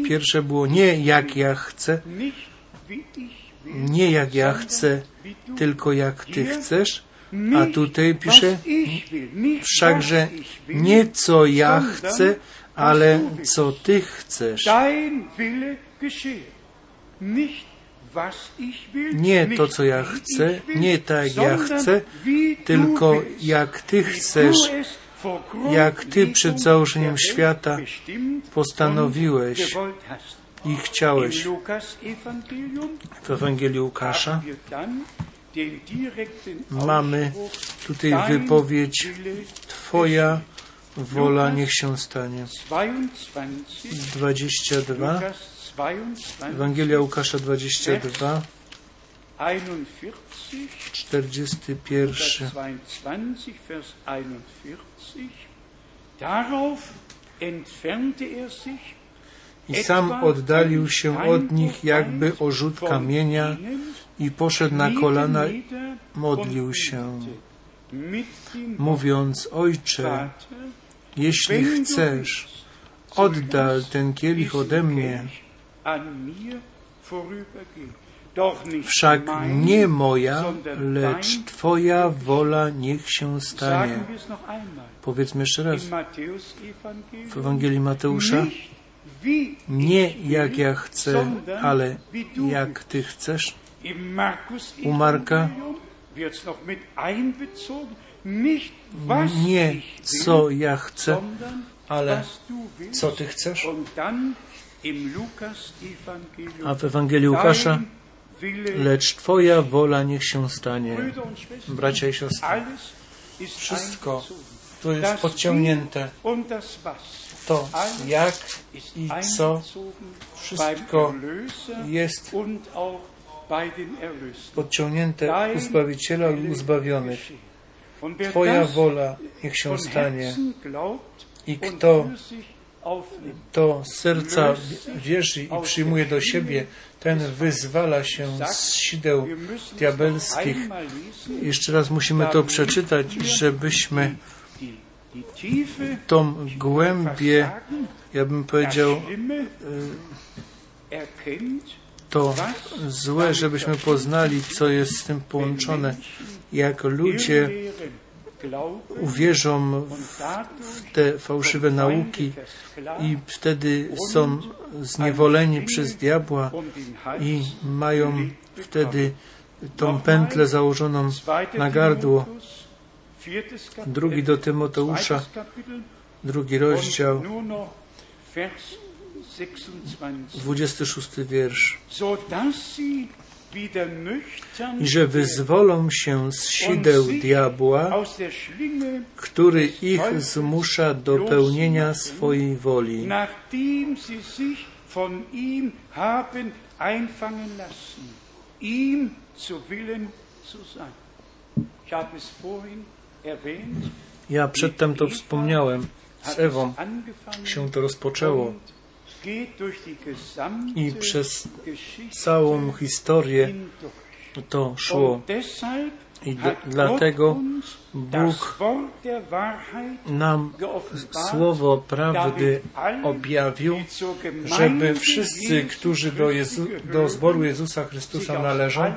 Pierwsze było nie jak ja chcę, nie jak ja chcę, tylko jak Ty chcesz. A tutaj pisze, wszakże nie co ja chcę, ale co Ty chcesz. Nie to, co ja chcę, nie tak jak ja chcę, tylko jak Ty chcesz, jak Ty przed założeniem świata postanowiłeś i chciałeś. W Ewangelii Łukasza mamy tutaj wypowiedź Twoja wola niech się stanie. 22 Ewangelia Łukasza 22 41 i sam oddalił się od nich jakby o rzut kamienia i poszedł na kolana, modlił się, mówiąc, Ojcze, jeśli chcesz, oddal ten kielich ode mnie. Wszak nie moja, lecz Twoja wola niech się stanie. Powiedzmy jeszcze raz. W Ewangelii Mateusza nie jak ja chcę, ale jak Ty chcesz. U Marka nie co ja chcę, ale co Ty chcesz. A w Ewangelii Łukasza lecz Twoja wola niech się stanie. Bracia i siostry, wszystko to jest podciągnięte. To jak i co, wszystko jest podciągnięte u Zbawiciela i u zbawionych. Twoja wola niech się stanie. I kto to serca wierzy i przyjmuje do siebie, ten wyzwala się z sideł diabelskich. Jeszcze raz musimy to przeczytać, żebyśmy tą głębię, ja bym powiedział, to złe, żebyśmy poznali, co jest z tym połączone, jak ludzie uwierzą w, w te fałszywe nauki i wtedy są zniewoleni przez diabła i mają wtedy tą pętlę założoną na gardło. Drugi do Tymoteusza, drugi rozdział, Und nur noch Vers 26. 26 wiersz. I że wyzwolą się z sideł diabła, który ich zmusza do pełnienia swojej woli. von ihm haben einfangen lassen, ihm zu Willen zu sein. Ich habe es vorhin. Ja przedtem to wspomniałem. Z Ewą się to rozpoczęło i przez całą historię to szło. I dlatego Bóg nam słowo prawdy objawił, żeby wszyscy, którzy do, Jezu, do zboru Jezusa Chrystusa należą,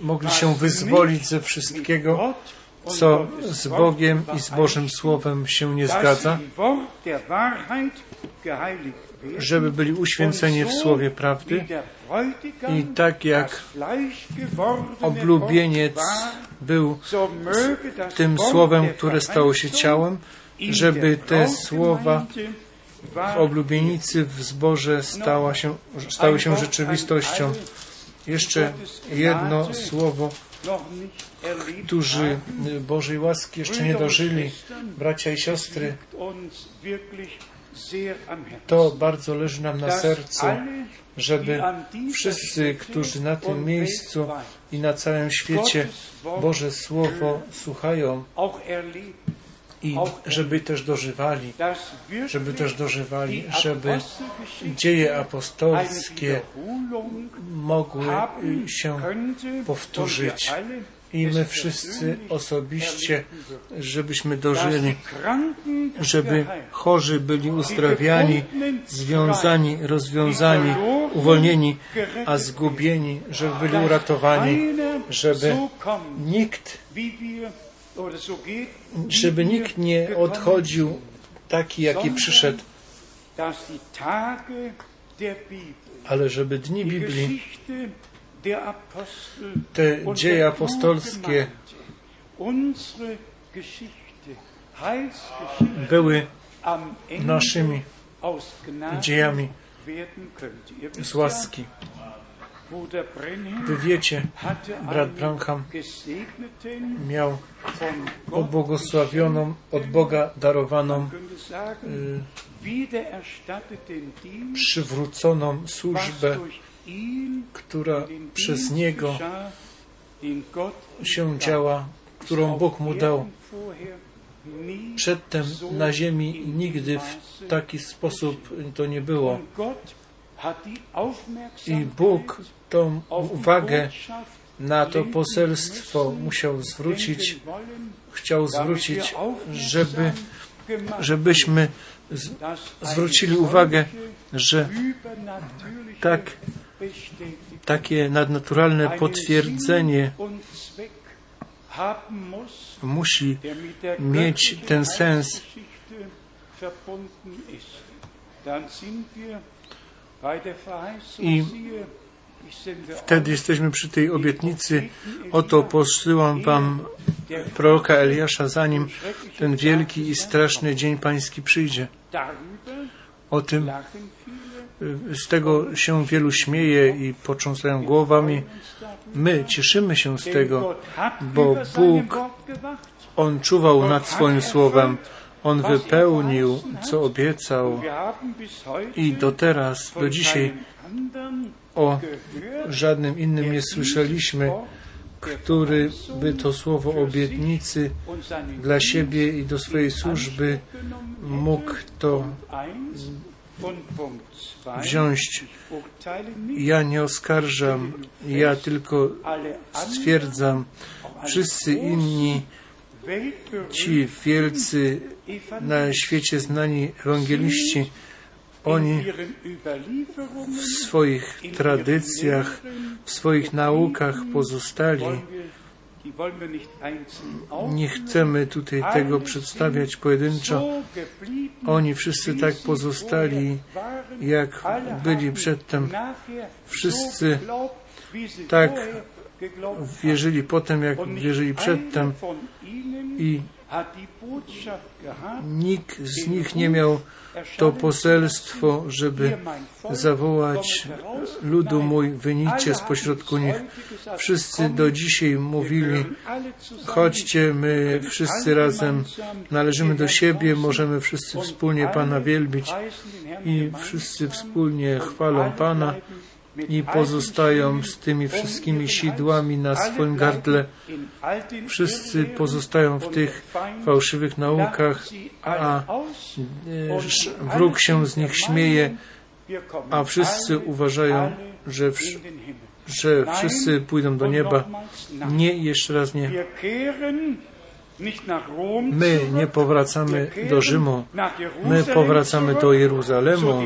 mogli się wyzwolić ze wszystkiego, co z Bogiem i z Bożym Słowem się nie zgadza, żeby byli uświęceni w Słowie wie prawdy i tak jak oblubieniec był tym Słowem, które stało się ciałem, żeby te słowa w oblubienicy w zborze stała się, stały się rzeczywistością. Jeszcze jedno słowo, którzy haben. Bożej łaski jeszcze nie dożyli, bracia i siostry, to bardzo leży nam na sercu, żeby wszyscy, którzy na tym miejscu i na całym świecie Boże Słowo słuchają i żeby też dożywali, żeby też dożywali, żeby dzieje apostolskie mogły y, się powtórzyć. I my wszyscy osobiście, żebyśmy dożyli, żeby chorzy byli uzdrawiani, związani, rozwiązani, uwolnieni, a zgubieni, żeby byli uratowani, żeby nikt, żeby nikt nie odchodził taki, jaki przyszedł, ale żeby dni Biblii, te dzieje apostolskie były naszymi dziejami z łaski. Wy wiecie, brat Branham miał ubłogosławioną, od Boga darowaną, y, przywróconą służbę, która przez Niego się działa, którą Bóg mu dał. Przedtem na ziemi nigdy w taki sposób to nie było. I Bóg tą uwagę na to poselstwo musiał zwrócić, chciał zwrócić, żeby, żebyśmy z, zwrócili uwagę, że tak, takie nadnaturalne potwierdzenie musi mieć ten sens. I wtedy jesteśmy przy tej obietnicy. Oto posyłam wam proroka Eliasza, zanim ten wielki i straszny dzień pański przyjdzie. O tym z tego się wielu śmieje i potrząsają głowami. My cieszymy się z tego, bo Bóg, On czuwał nad swoim słowem, On wypełnił, co obiecał i do teraz, do dzisiaj o żadnym innym nie słyszeliśmy, który by to słowo obietnicy dla siebie i do swojej służby mógł to wziąć. Ja nie oskarżam, ja tylko stwierdzam, wszyscy inni, ci wielcy na świecie znani ewangeliści, oni w swoich tradycjach, w swoich naukach pozostali. Nie chcemy tutaj tego przedstawiać pojedynczo. Oni wszyscy tak pozostali, jak byli przedtem. Wszyscy tak wierzyli potem, jak wierzyli przedtem i nikt z nich nie miał to poselstwo, żeby zawołać ludu mój, wynicie spośrodku nich. Wszyscy do dzisiaj mówili, chodźcie, my wszyscy razem należymy do siebie, możemy wszyscy wspólnie Pana wielbić i wszyscy wspólnie chwalą Pana i pozostają z tymi wszystkimi sidłami na swoim gardle. Wszyscy pozostają w tych fałszywych naukach, a e, wróg się z nich śmieje, a wszyscy uważają, że, że wszyscy pójdą do nieba. Nie, jeszcze raz nie. My nie powracamy do Rzymu, my powracamy do Jeruzalemu,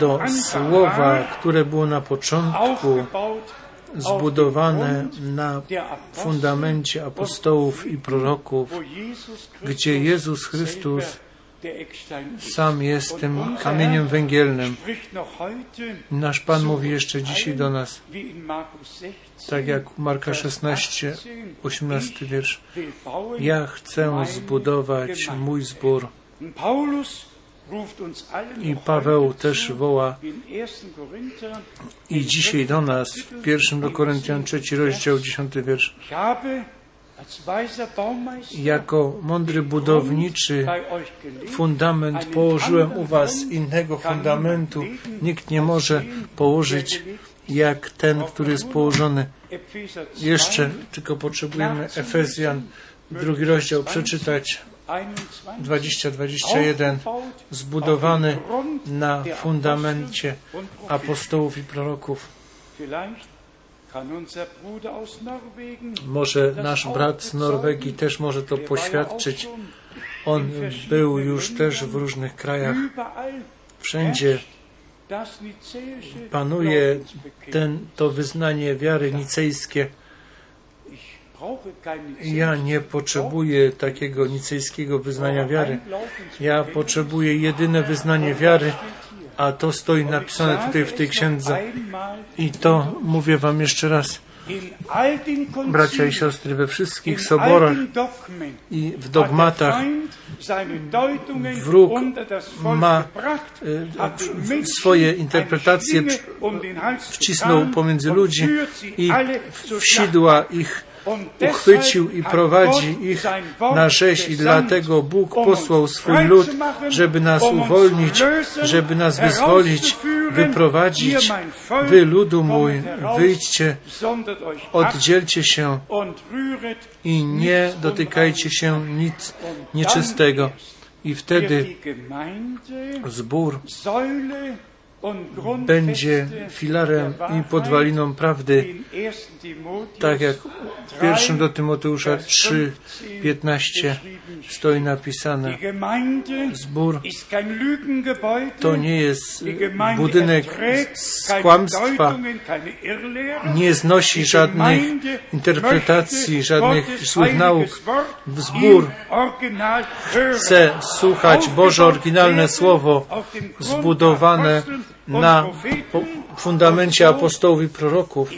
do słowa, które było na początku zbudowane na fundamencie apostołów i proroków, gdzie Jezus Chrystus sam jest tym kamieniem węgielnym. Nasz Pan mówi jeszcze dzisiaj do nas, tak jak Marka 16, 18 wiersz. Ja chcę zbudować mój zbór. I Paweł też woła i dzisiaj do nas w pierwszym do Koryntian, trzeci rozdział, dziesiąty wiersz. Jako mądry budowniczy fundament położyłem u was innego fundamentu. Nikt nie może położyć jak ten, który jest położony. Jeszcze tylko potrzebujemy Efezjan, drugi rozdział przeczytać. 20-21 zbudowany na fundamencie apostołów i proroków. Może nasz brat z Norwegii też może to poświadczyć. On był już też w różnych krajach. Wszędzie panuje ten, to wyznanie wiary nicejskie. Ja nie potrzebuję takiego nicejskiego wyznania wiary. Ja potrzebuję jedyne wyznanie wiary, a to stoi napisane tutaj w tej księdze. I to mówię Wam jeszcze raz. Bracia i siostry, we wszystkich soborach i w dogmatach wróg ma e, swoje interpretacje wcisnął pomiędzy ludzi i w sidła ich uchwycił i prowadzi ich na rzeź i dlatego Bóg posłał swój lud, żeby nas uwolnić, żeby nas wyzwolić, wyprowadzić. Wy, ludu mój, wyjdźcie, oddzielcie się i nie dotykajcie się nic nieczystego. I wtedy zbór będzie filarem i podwaliną prawdy, tak jak w pierwszym do Tymoteusza 3:15 stoi napisane. Zbór to nie jest budynek z kłamstwa, nie znosi żadnych interpretacji, żadnych złych nauk. Zbór chce słuchać Boże oryginalne słowo zbudowane na fundamencie apostołów i proroków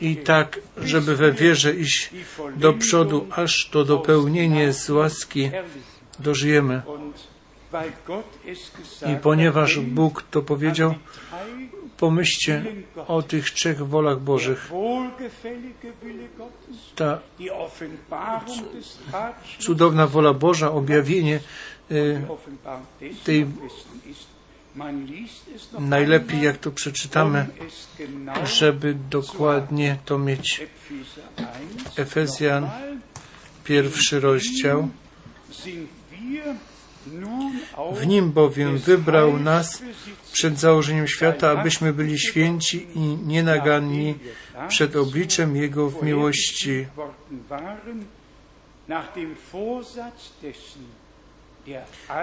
i tak, żeby we wierze iść do przodu, aż to dopełnienie z łaski dożyjemy. I ponieważ Bóg to powiedział, pomyślcie o tych trzech wolach Bożych. Ta cudowna wola Boża, objawienie tej najlepiej, jak to przeczytamy, żeby dokładnie to mieć. Efezjan, pierwszy rozdział. W nim bowiem wybrał nas przed założeniem świata, abyśmy byli święci i nienaganni przed obliczem Jego w miłości.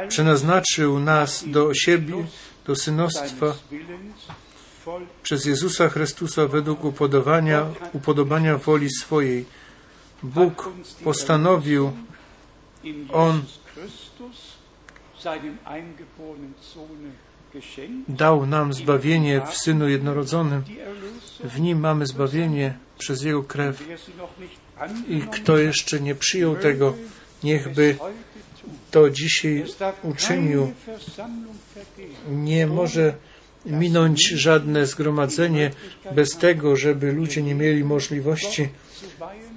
Przenaznaczył nas do siebie, do synostwa przez Jezusa Chrystusa według upodobania, upodobania woli swojej. Bóg postanowił, On dał nam zbawienie w Synu Jednorodzonym. W Nim mamy zbawienie przez Jego krew. I kto jeszcze nie przyjął tego, niechby to dzisiaj uczynił. Nie może minąć żadne zgromadzenie bez tego, żeby ludzie nie mieli możliwości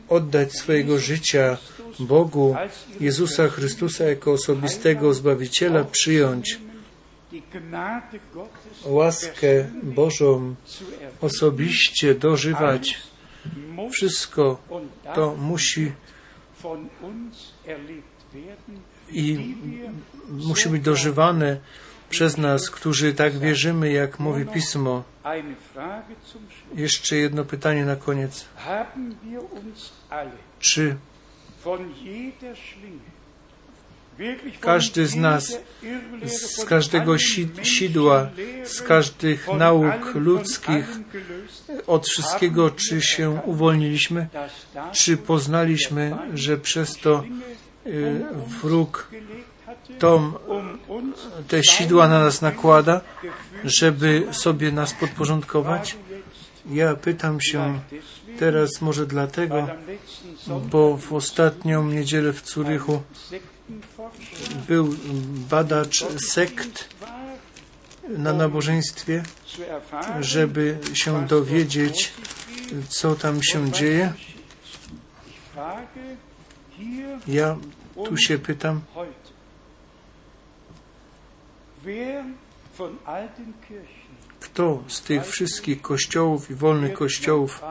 oddać swojego życia Bogu, Jezusa Chrystusa jako osobistego Zbawiciela, przyjąć łaskę Bożą, osobiście dożywać. Wszystko to musi i musi być dożywane przez nas, którzy tak wierzymy, jak mówi Pismo. Jeszcze jedno pytanie na koniec. Czy każdy z nas, z każdego sidła, z każdych nauk ludzkich, od wszystkiego, czy się uwolniliśmy, czy poznaliśmy, że przez to wróg tą, te sidła na nas nakłada, żeby sobie nas podporządkować? Ja pytam się teraz może dlatego, bo w ostatnią niedzielę w Curychu był badacz sekt na nabożeństwie, żeby się dowiedzieć, co tam się dzieje. Ja tu się pytam, kto z tych wszystkich kościołów i wolnych kościołów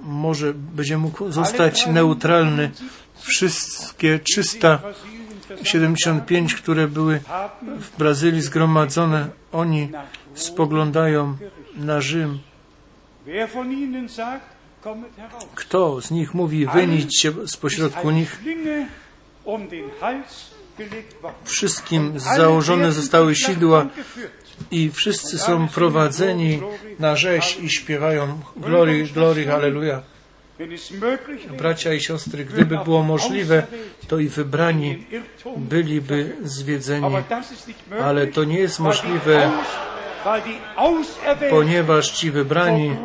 może będzie mógł zostać neutralny? Wszystkie 375, które były w Brazylii zgromadzone, oni spoglądają na Rzym. Kto z nich mówi, wynić się spośrodku nich? Wszystkim założone zostały sidła i wszyscy są prowadzeni na rzeź i śpiewają glory, glory, halleluja. Bracia i siostry, gdyby było możliwe, to i wybrani byliby zwiedzeni, ale to nie jest możliwe, ponieważ ci wybrani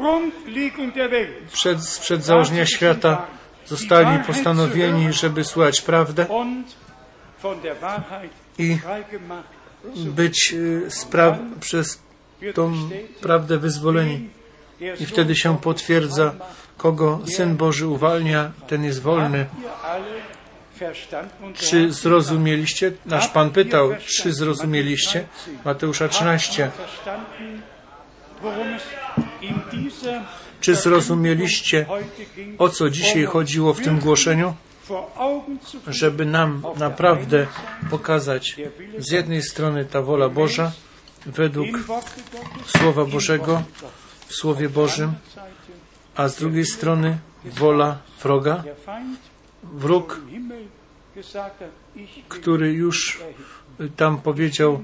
przed, przed założenia świata zostali postanowieni, żeby słuchać prawdę i być spraw przez tą prawdę wyzwoleni. I wtedy się potwierdza, kogo Syn Boży uwalnia, ten jest wolny. Czy zrozumieliście? Nasz Pan pytał, czy zrozumieliście? Mateusza 13. Czy zrozumieliście, o co dzisiaj chodziło w tym głoszeniu? Żeby nam naprawdę pokazać z jednej strony ta wola Boża według Słowa Bożego w Słowie Bożym, a z drugiej strony wola wroga, wróg, który już tam powiedział,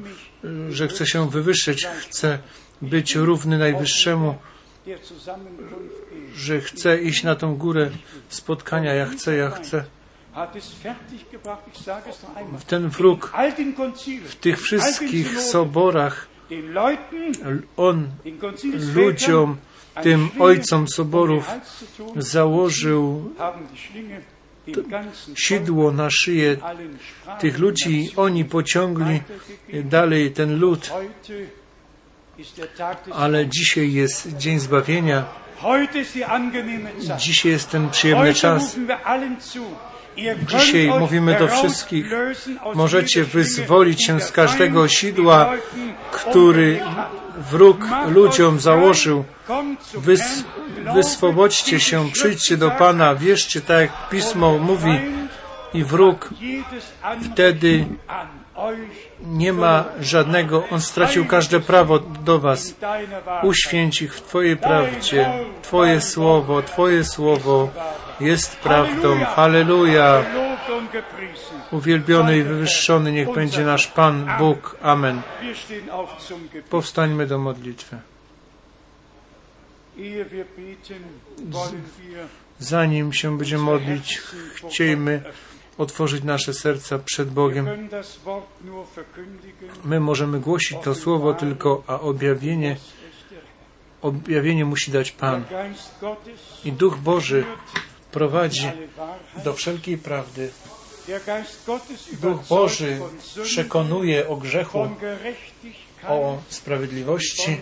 że chce się wywyższyć, chce być równy Najwyższemu, że chce iść na tą górę spotkania, ja chcę, ja chcę. Ten wróg w tych wszystkich soborach, on ludziom, tym ojcom soborów założył sidło na szyję tych ludzi. Oni pociągli dalej ten lud. Ale dzisiaj jest dzień zbawienia. Dzisiaj jest ten przyjemny czas. Dzisiaj mówimy do wszystkich, możecie wyzwolić się z każdego sidła, który wróg ludziom założył. Wys, wyswobodźcie się, przyjdźcie do Pana, wierzcie tak jak Pismo mówi i wróg wtedy nie ma żadnego, on stracił każde prawo do Was. Uświęć ich w Twojej prawdzie. Twoje słowo, Twoje słowo jest prawdą. Halleluja. Uwielbiony i wywyższony niech będzie nasz Pan Bóg. Amen. Powstańmy do modlitwy. Zanim się będziemy modlić, chciejmy otworzyć nasze serca przed Bogiem. My możemy głosić to słowo tylko, a objawienie, objawienie musi dać Pan. I Duch Boży prowadzi do wszelkiej prawdy. Duch Boży przekonuje o grzechu, o sprawiedliwości.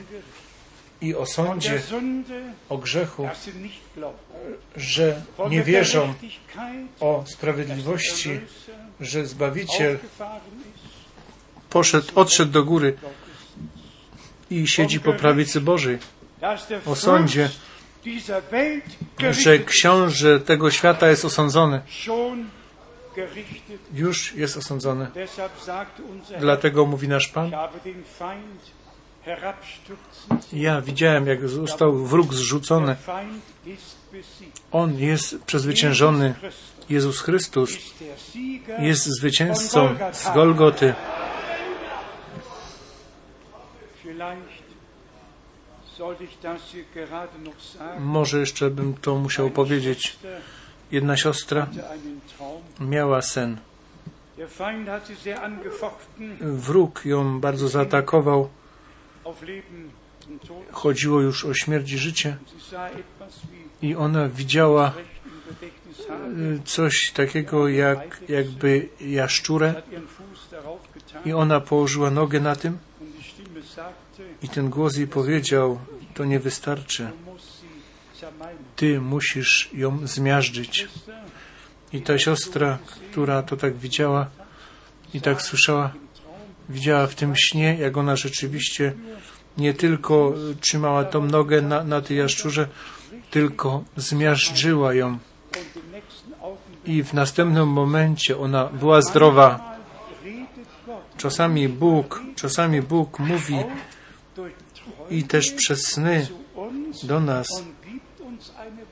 I o sądzie, o grzechu, że nie wierzą o sprawiedliwości, że Zbawiciel poszedł, odszedł do góry i siedzi po prawicy Bożej. O sądzie, że książę tego świata jest osądzony. Już jest osądzony. Dlatego mówi nasz Pan, ja widziałem, jak został wróg zrzucony. On jest przezwyciężony. Jezus Chrystus jest zwycięzcą z Golgoty. Może jeszcze bym to musiał powiedzieć. Jedna siostra miała sen. Wróg ją bardzo zaatakował. Chodziło już o śmierć i życie. I ona widziała y, coś takiego jak jakby jaszczurę. I ona położyła nogę na tym. I ten głos jej powiedział, to nie wystarczy. Ty musisz ją zmiażdżyć. I ta siostra, która to tak widziała i tak słyszała, widziała w tym śnie, jak ona rzeczywiście nie tylko trzymała tą nogę na, na tej jaszczurze, tylko zmiażdżyła ją. I w następnym momencie ona była zdrowa. Czasami Bóg, czasami Bóg mówi i też przez sny do nas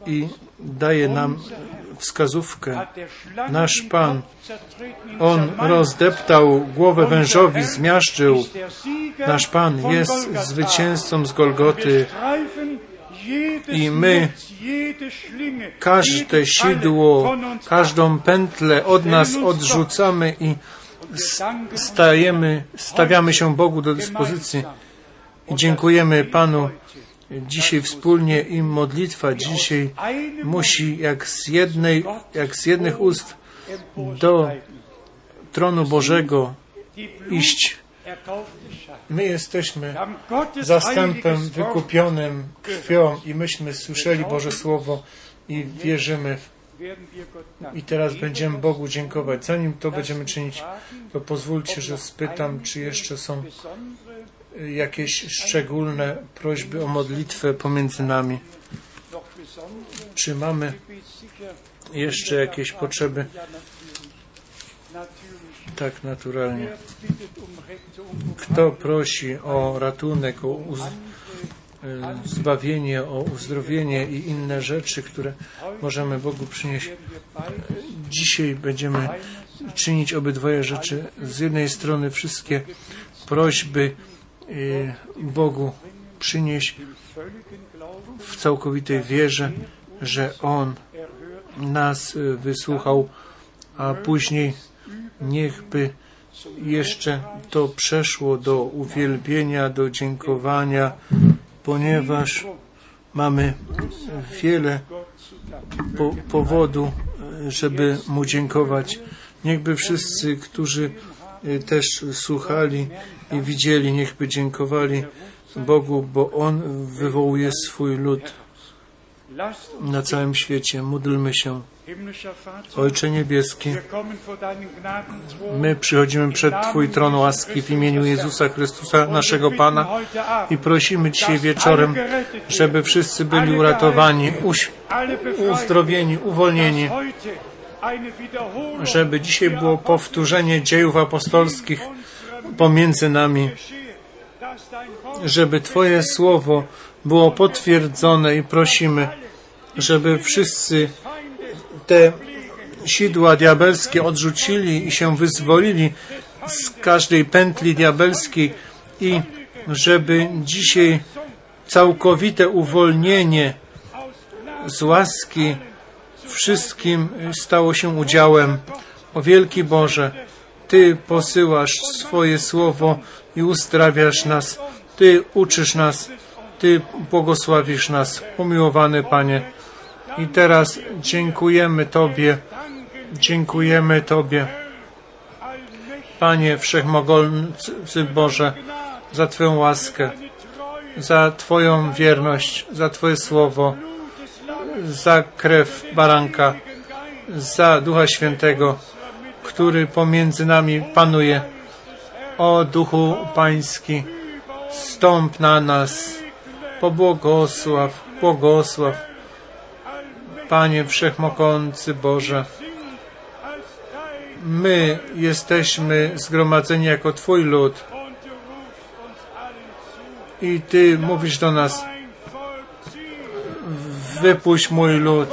i daje nam wskazówkę. Nasz Pan, On rozdeptał głowę wężowi, zmiażdżył. Nasz Pan jest zwycięzcą z Golgoty I my każde sidło, ab. każdą pętlę od nas odrzucamy i stajemy, stawiamy się Bogu do dyspozycji. I dziękujemy Panu dzisiaj wspólnie i modlitwa dzisiaj musi jak z jednej, jak z jednych ust do tronu Bożego iść. My jesteśmy zastępem wykupionym krwią i myśmy słyszeli Boże Słowo i wierzymy w. I teraz będziemy Bogu dziękować. Zanim to będziemy czynić, to pozwólcie, że spytam, czy jeszcze są jakieś szczególne prośby o modlitwę pomiędzy nami. Czy mamy jeszcze jakieś potrzeby? Tak naturalnie. Kto prosi o ratunek, o uz, y, zbawienie, o uzdrowienie i inne rzeczy, które możemy Bogu przynieść? Dzisiaj będziemy czynić obydwoje rzeczy. Z jednej strony wszystkie prośby Bogu przynieść w całkowitej wierze, że On nas y, wysłuchał, a później niechby jeszcze to przeszło do uwielbienia, do dziękowania, ponieważ mamy wiele po, powodu, y, żeby Mu dziękować. Niechby wszyscy, którzy y, też słuchali i widzieli, niechby dziękowali Bogu, bo On wywołuje swój lud na całym świecie. Módlmy się. Ojcze Niebieski, my przychodzimy przed Twój tron łaski w imieniu Jezusa Chrystusa, naszego Pana i prosimy dzisiaj wieczorem, żeby wszyscy byli uratowani, uzdrowieni, uwolnieni, żeby dzisiaj było powtórzenie dziejów apostolskich pomiędzy nami, żeby Twoje słowo było potwierdzone i prosimy, żeby wszyscy te sidła diabelskie odrzucili i się wyzwolili z każdej pętli diabelskiej i żeby dzisiaj całkowite uwolnienie z łaski wszystkim stało się udziałem. O wielki Boże, Ty posyłasz swoje słowo i uzdrawiasz nas. Ty uczysz nas. Ty błogosławisz nas, umiłowany Panie. I teraz dziękujemy Tobie, dziękujemy Tobie, Panie Wszechmogący Boże, za Twoją łaskę, za Twoją wierność, za Twoje słowo, za krew baranka, za Ducha Świętego, który pomiędzy nami panuje. O Duchu Pański, stąp na nas, pobłogosław, błogosław, Panie Wszechmogący Boże. My jesteśmy zgromadzeni jako Twój lud i Ty mówisz do nas, wypuść mój lud,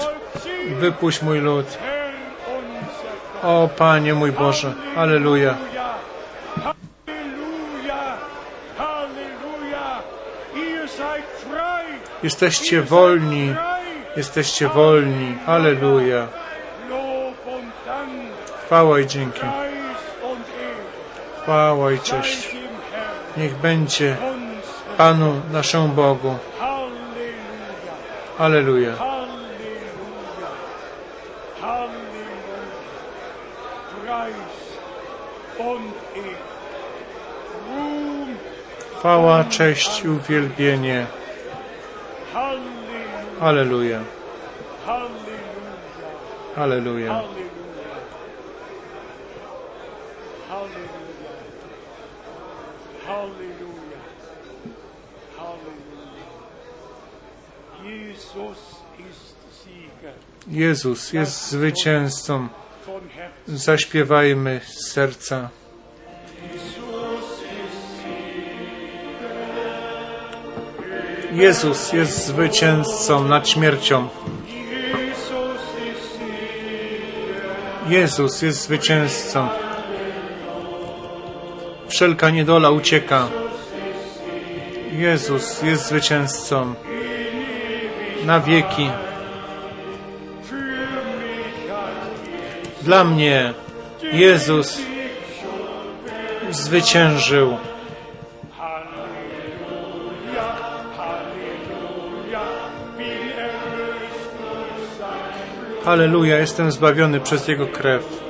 wypuść mój lud. O Panie mój Boże, Aleluja. Jesteście wolni, jesteście wolni. Aleluja. Chwała i dzięki. Chwała i cześć. Niech będzie Panu naszemu Bogu. Aleluja. Chwała, cześć i uwielbienie. Aleluja. Aleluja. Jezus jest zwycięzcą. Zaśpiewajmy z serca. Jezus jest zwycięzcą nad śmiercią. Jezus jest zwycięzcą. Wszelka niedola ucieka. Jezus jest zwycięzcą. Na wieki. Dla mnie Jezus zwyciężył. Aleluja, jestem zbawiony przez Jego krew.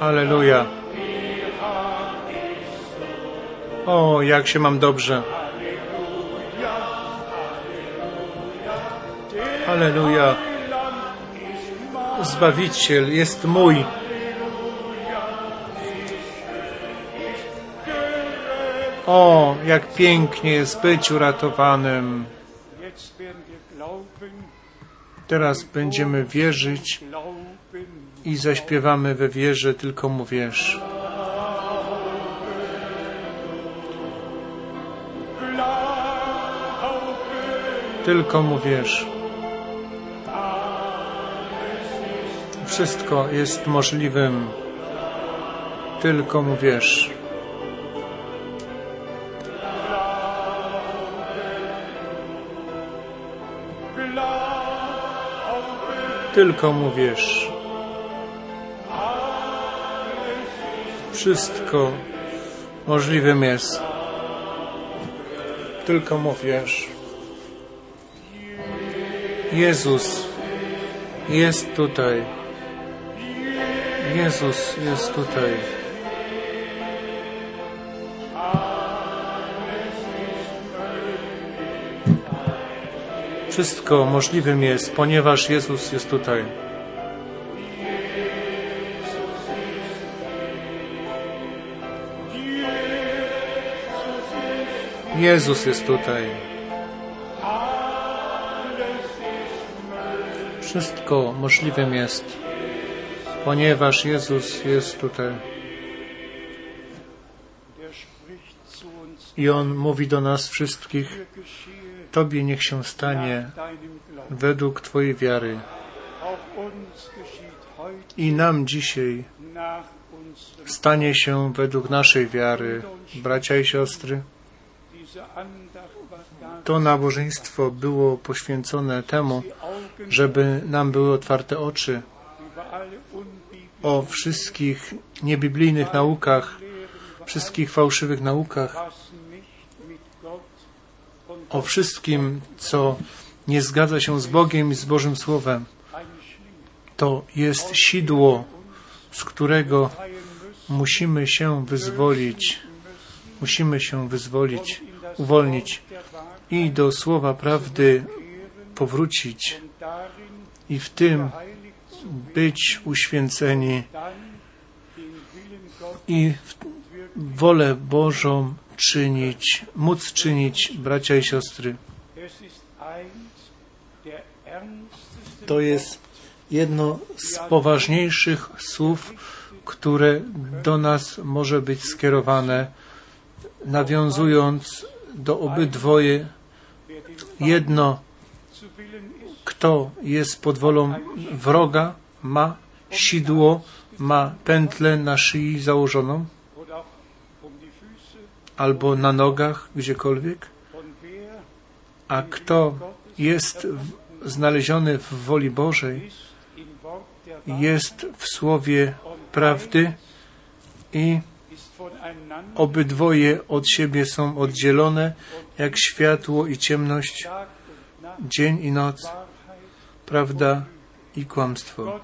Aleluja. O, jak się mam dobrze. Aleluja. Zbawiciel jest mój. O, jak pięknie jest być uratowanym. Teraz będziemy wierzyć i zaśpiewamy we wierze, tylko mu wierz. Tylko mu wierz. Wszystko jest możliwym. Tylko mu wierz. Tylko mu wierz. Wszystko możliwym jest. Tylko mu wierz. Jezus jest tutaj. Jezus jest tutaj. Wszystko możliwym jest, ponieważ Jezus jest tutaj. Jezus jest tutaj. Wszystko możliwym jest, ponieważ Jezus jest tutaj. I On mówi do nas wszystkich, Tobie niech się stanie według Twojej wiary. I nam dzisiaj stanie się według naszej wiary. Bracia i siostry, to nabożeństwo było poświęcone temu, żeby nam były otwarte oczy o wszystkich niebiblijnych naukach, wszystkich fałszywych naukach, o wszystkim, co nie zgadza się z Bogiem i z Bożym Słowem. To jest sidło, z którego musimy się wyzwolić. Musimy się wyzwolić, uwolnić i do słowa prawdy powrócić i w tym być uświęceni i wolę Bożą czynić, móc czynić, bracia i siostry. To jest jedno z poważniejszych słów, które do nas może być skierowane, nawiązując do obydwoje jedno, kto jest pod wolą wroga, ma sidło, ma pętlę na szyi założoną, albo na nogach, gdziekolwiek, a kto jest znaleziony w woli Bożej, jest w słowie prawdy i obydwoje od siebie są oddzielone, jak światło i ciemność, dzień i noc. Prawda i kłamstwo.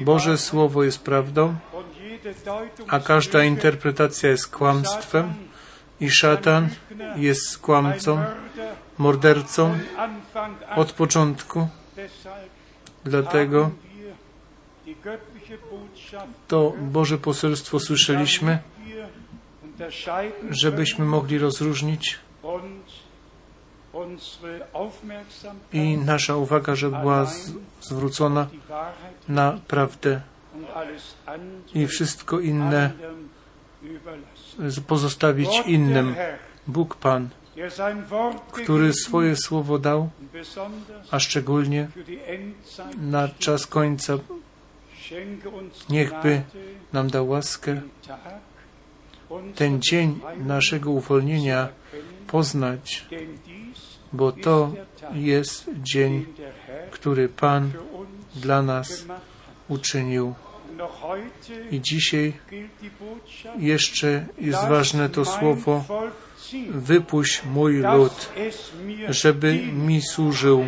Boże Słowo jest prawdą, a każda interpretacja jest kłamstwem i szatan jest kłamcą, mordercą od początku. Dlatego to Boże poselstwo słyszeliśmy, żebyśmy mogli rozróżnić i nasza uwaga, żeby była zwrócona na prawdę i wszystko inne pozostawić innym. Bóg Pan, który swoje słowo dał, a szczególnie na czas końca. Niechby nam dał łaskę ten dzień naszego uwolnienia poznać, bo to jest dzień, który Pan dla nas uczynił. I dzisiaj jeszcze jest "Lasst ważne to słowo wypuść mój lud, żeby dient." mi służył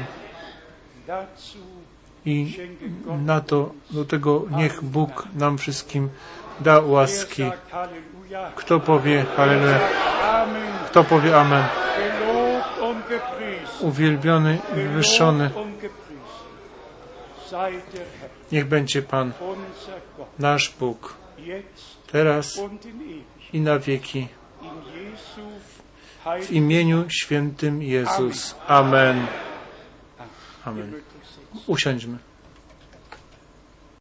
i na to, do tego niech Bóg nam wszystkim da łaski. Kto powie Halleluja? Kto powie Amen? Uwielbiony i wywyższony niech będzie Pan, nasz Bóg, teraz i na wieki. W imieniu świętym Jezus. Amen. Amen. Usiądźmy.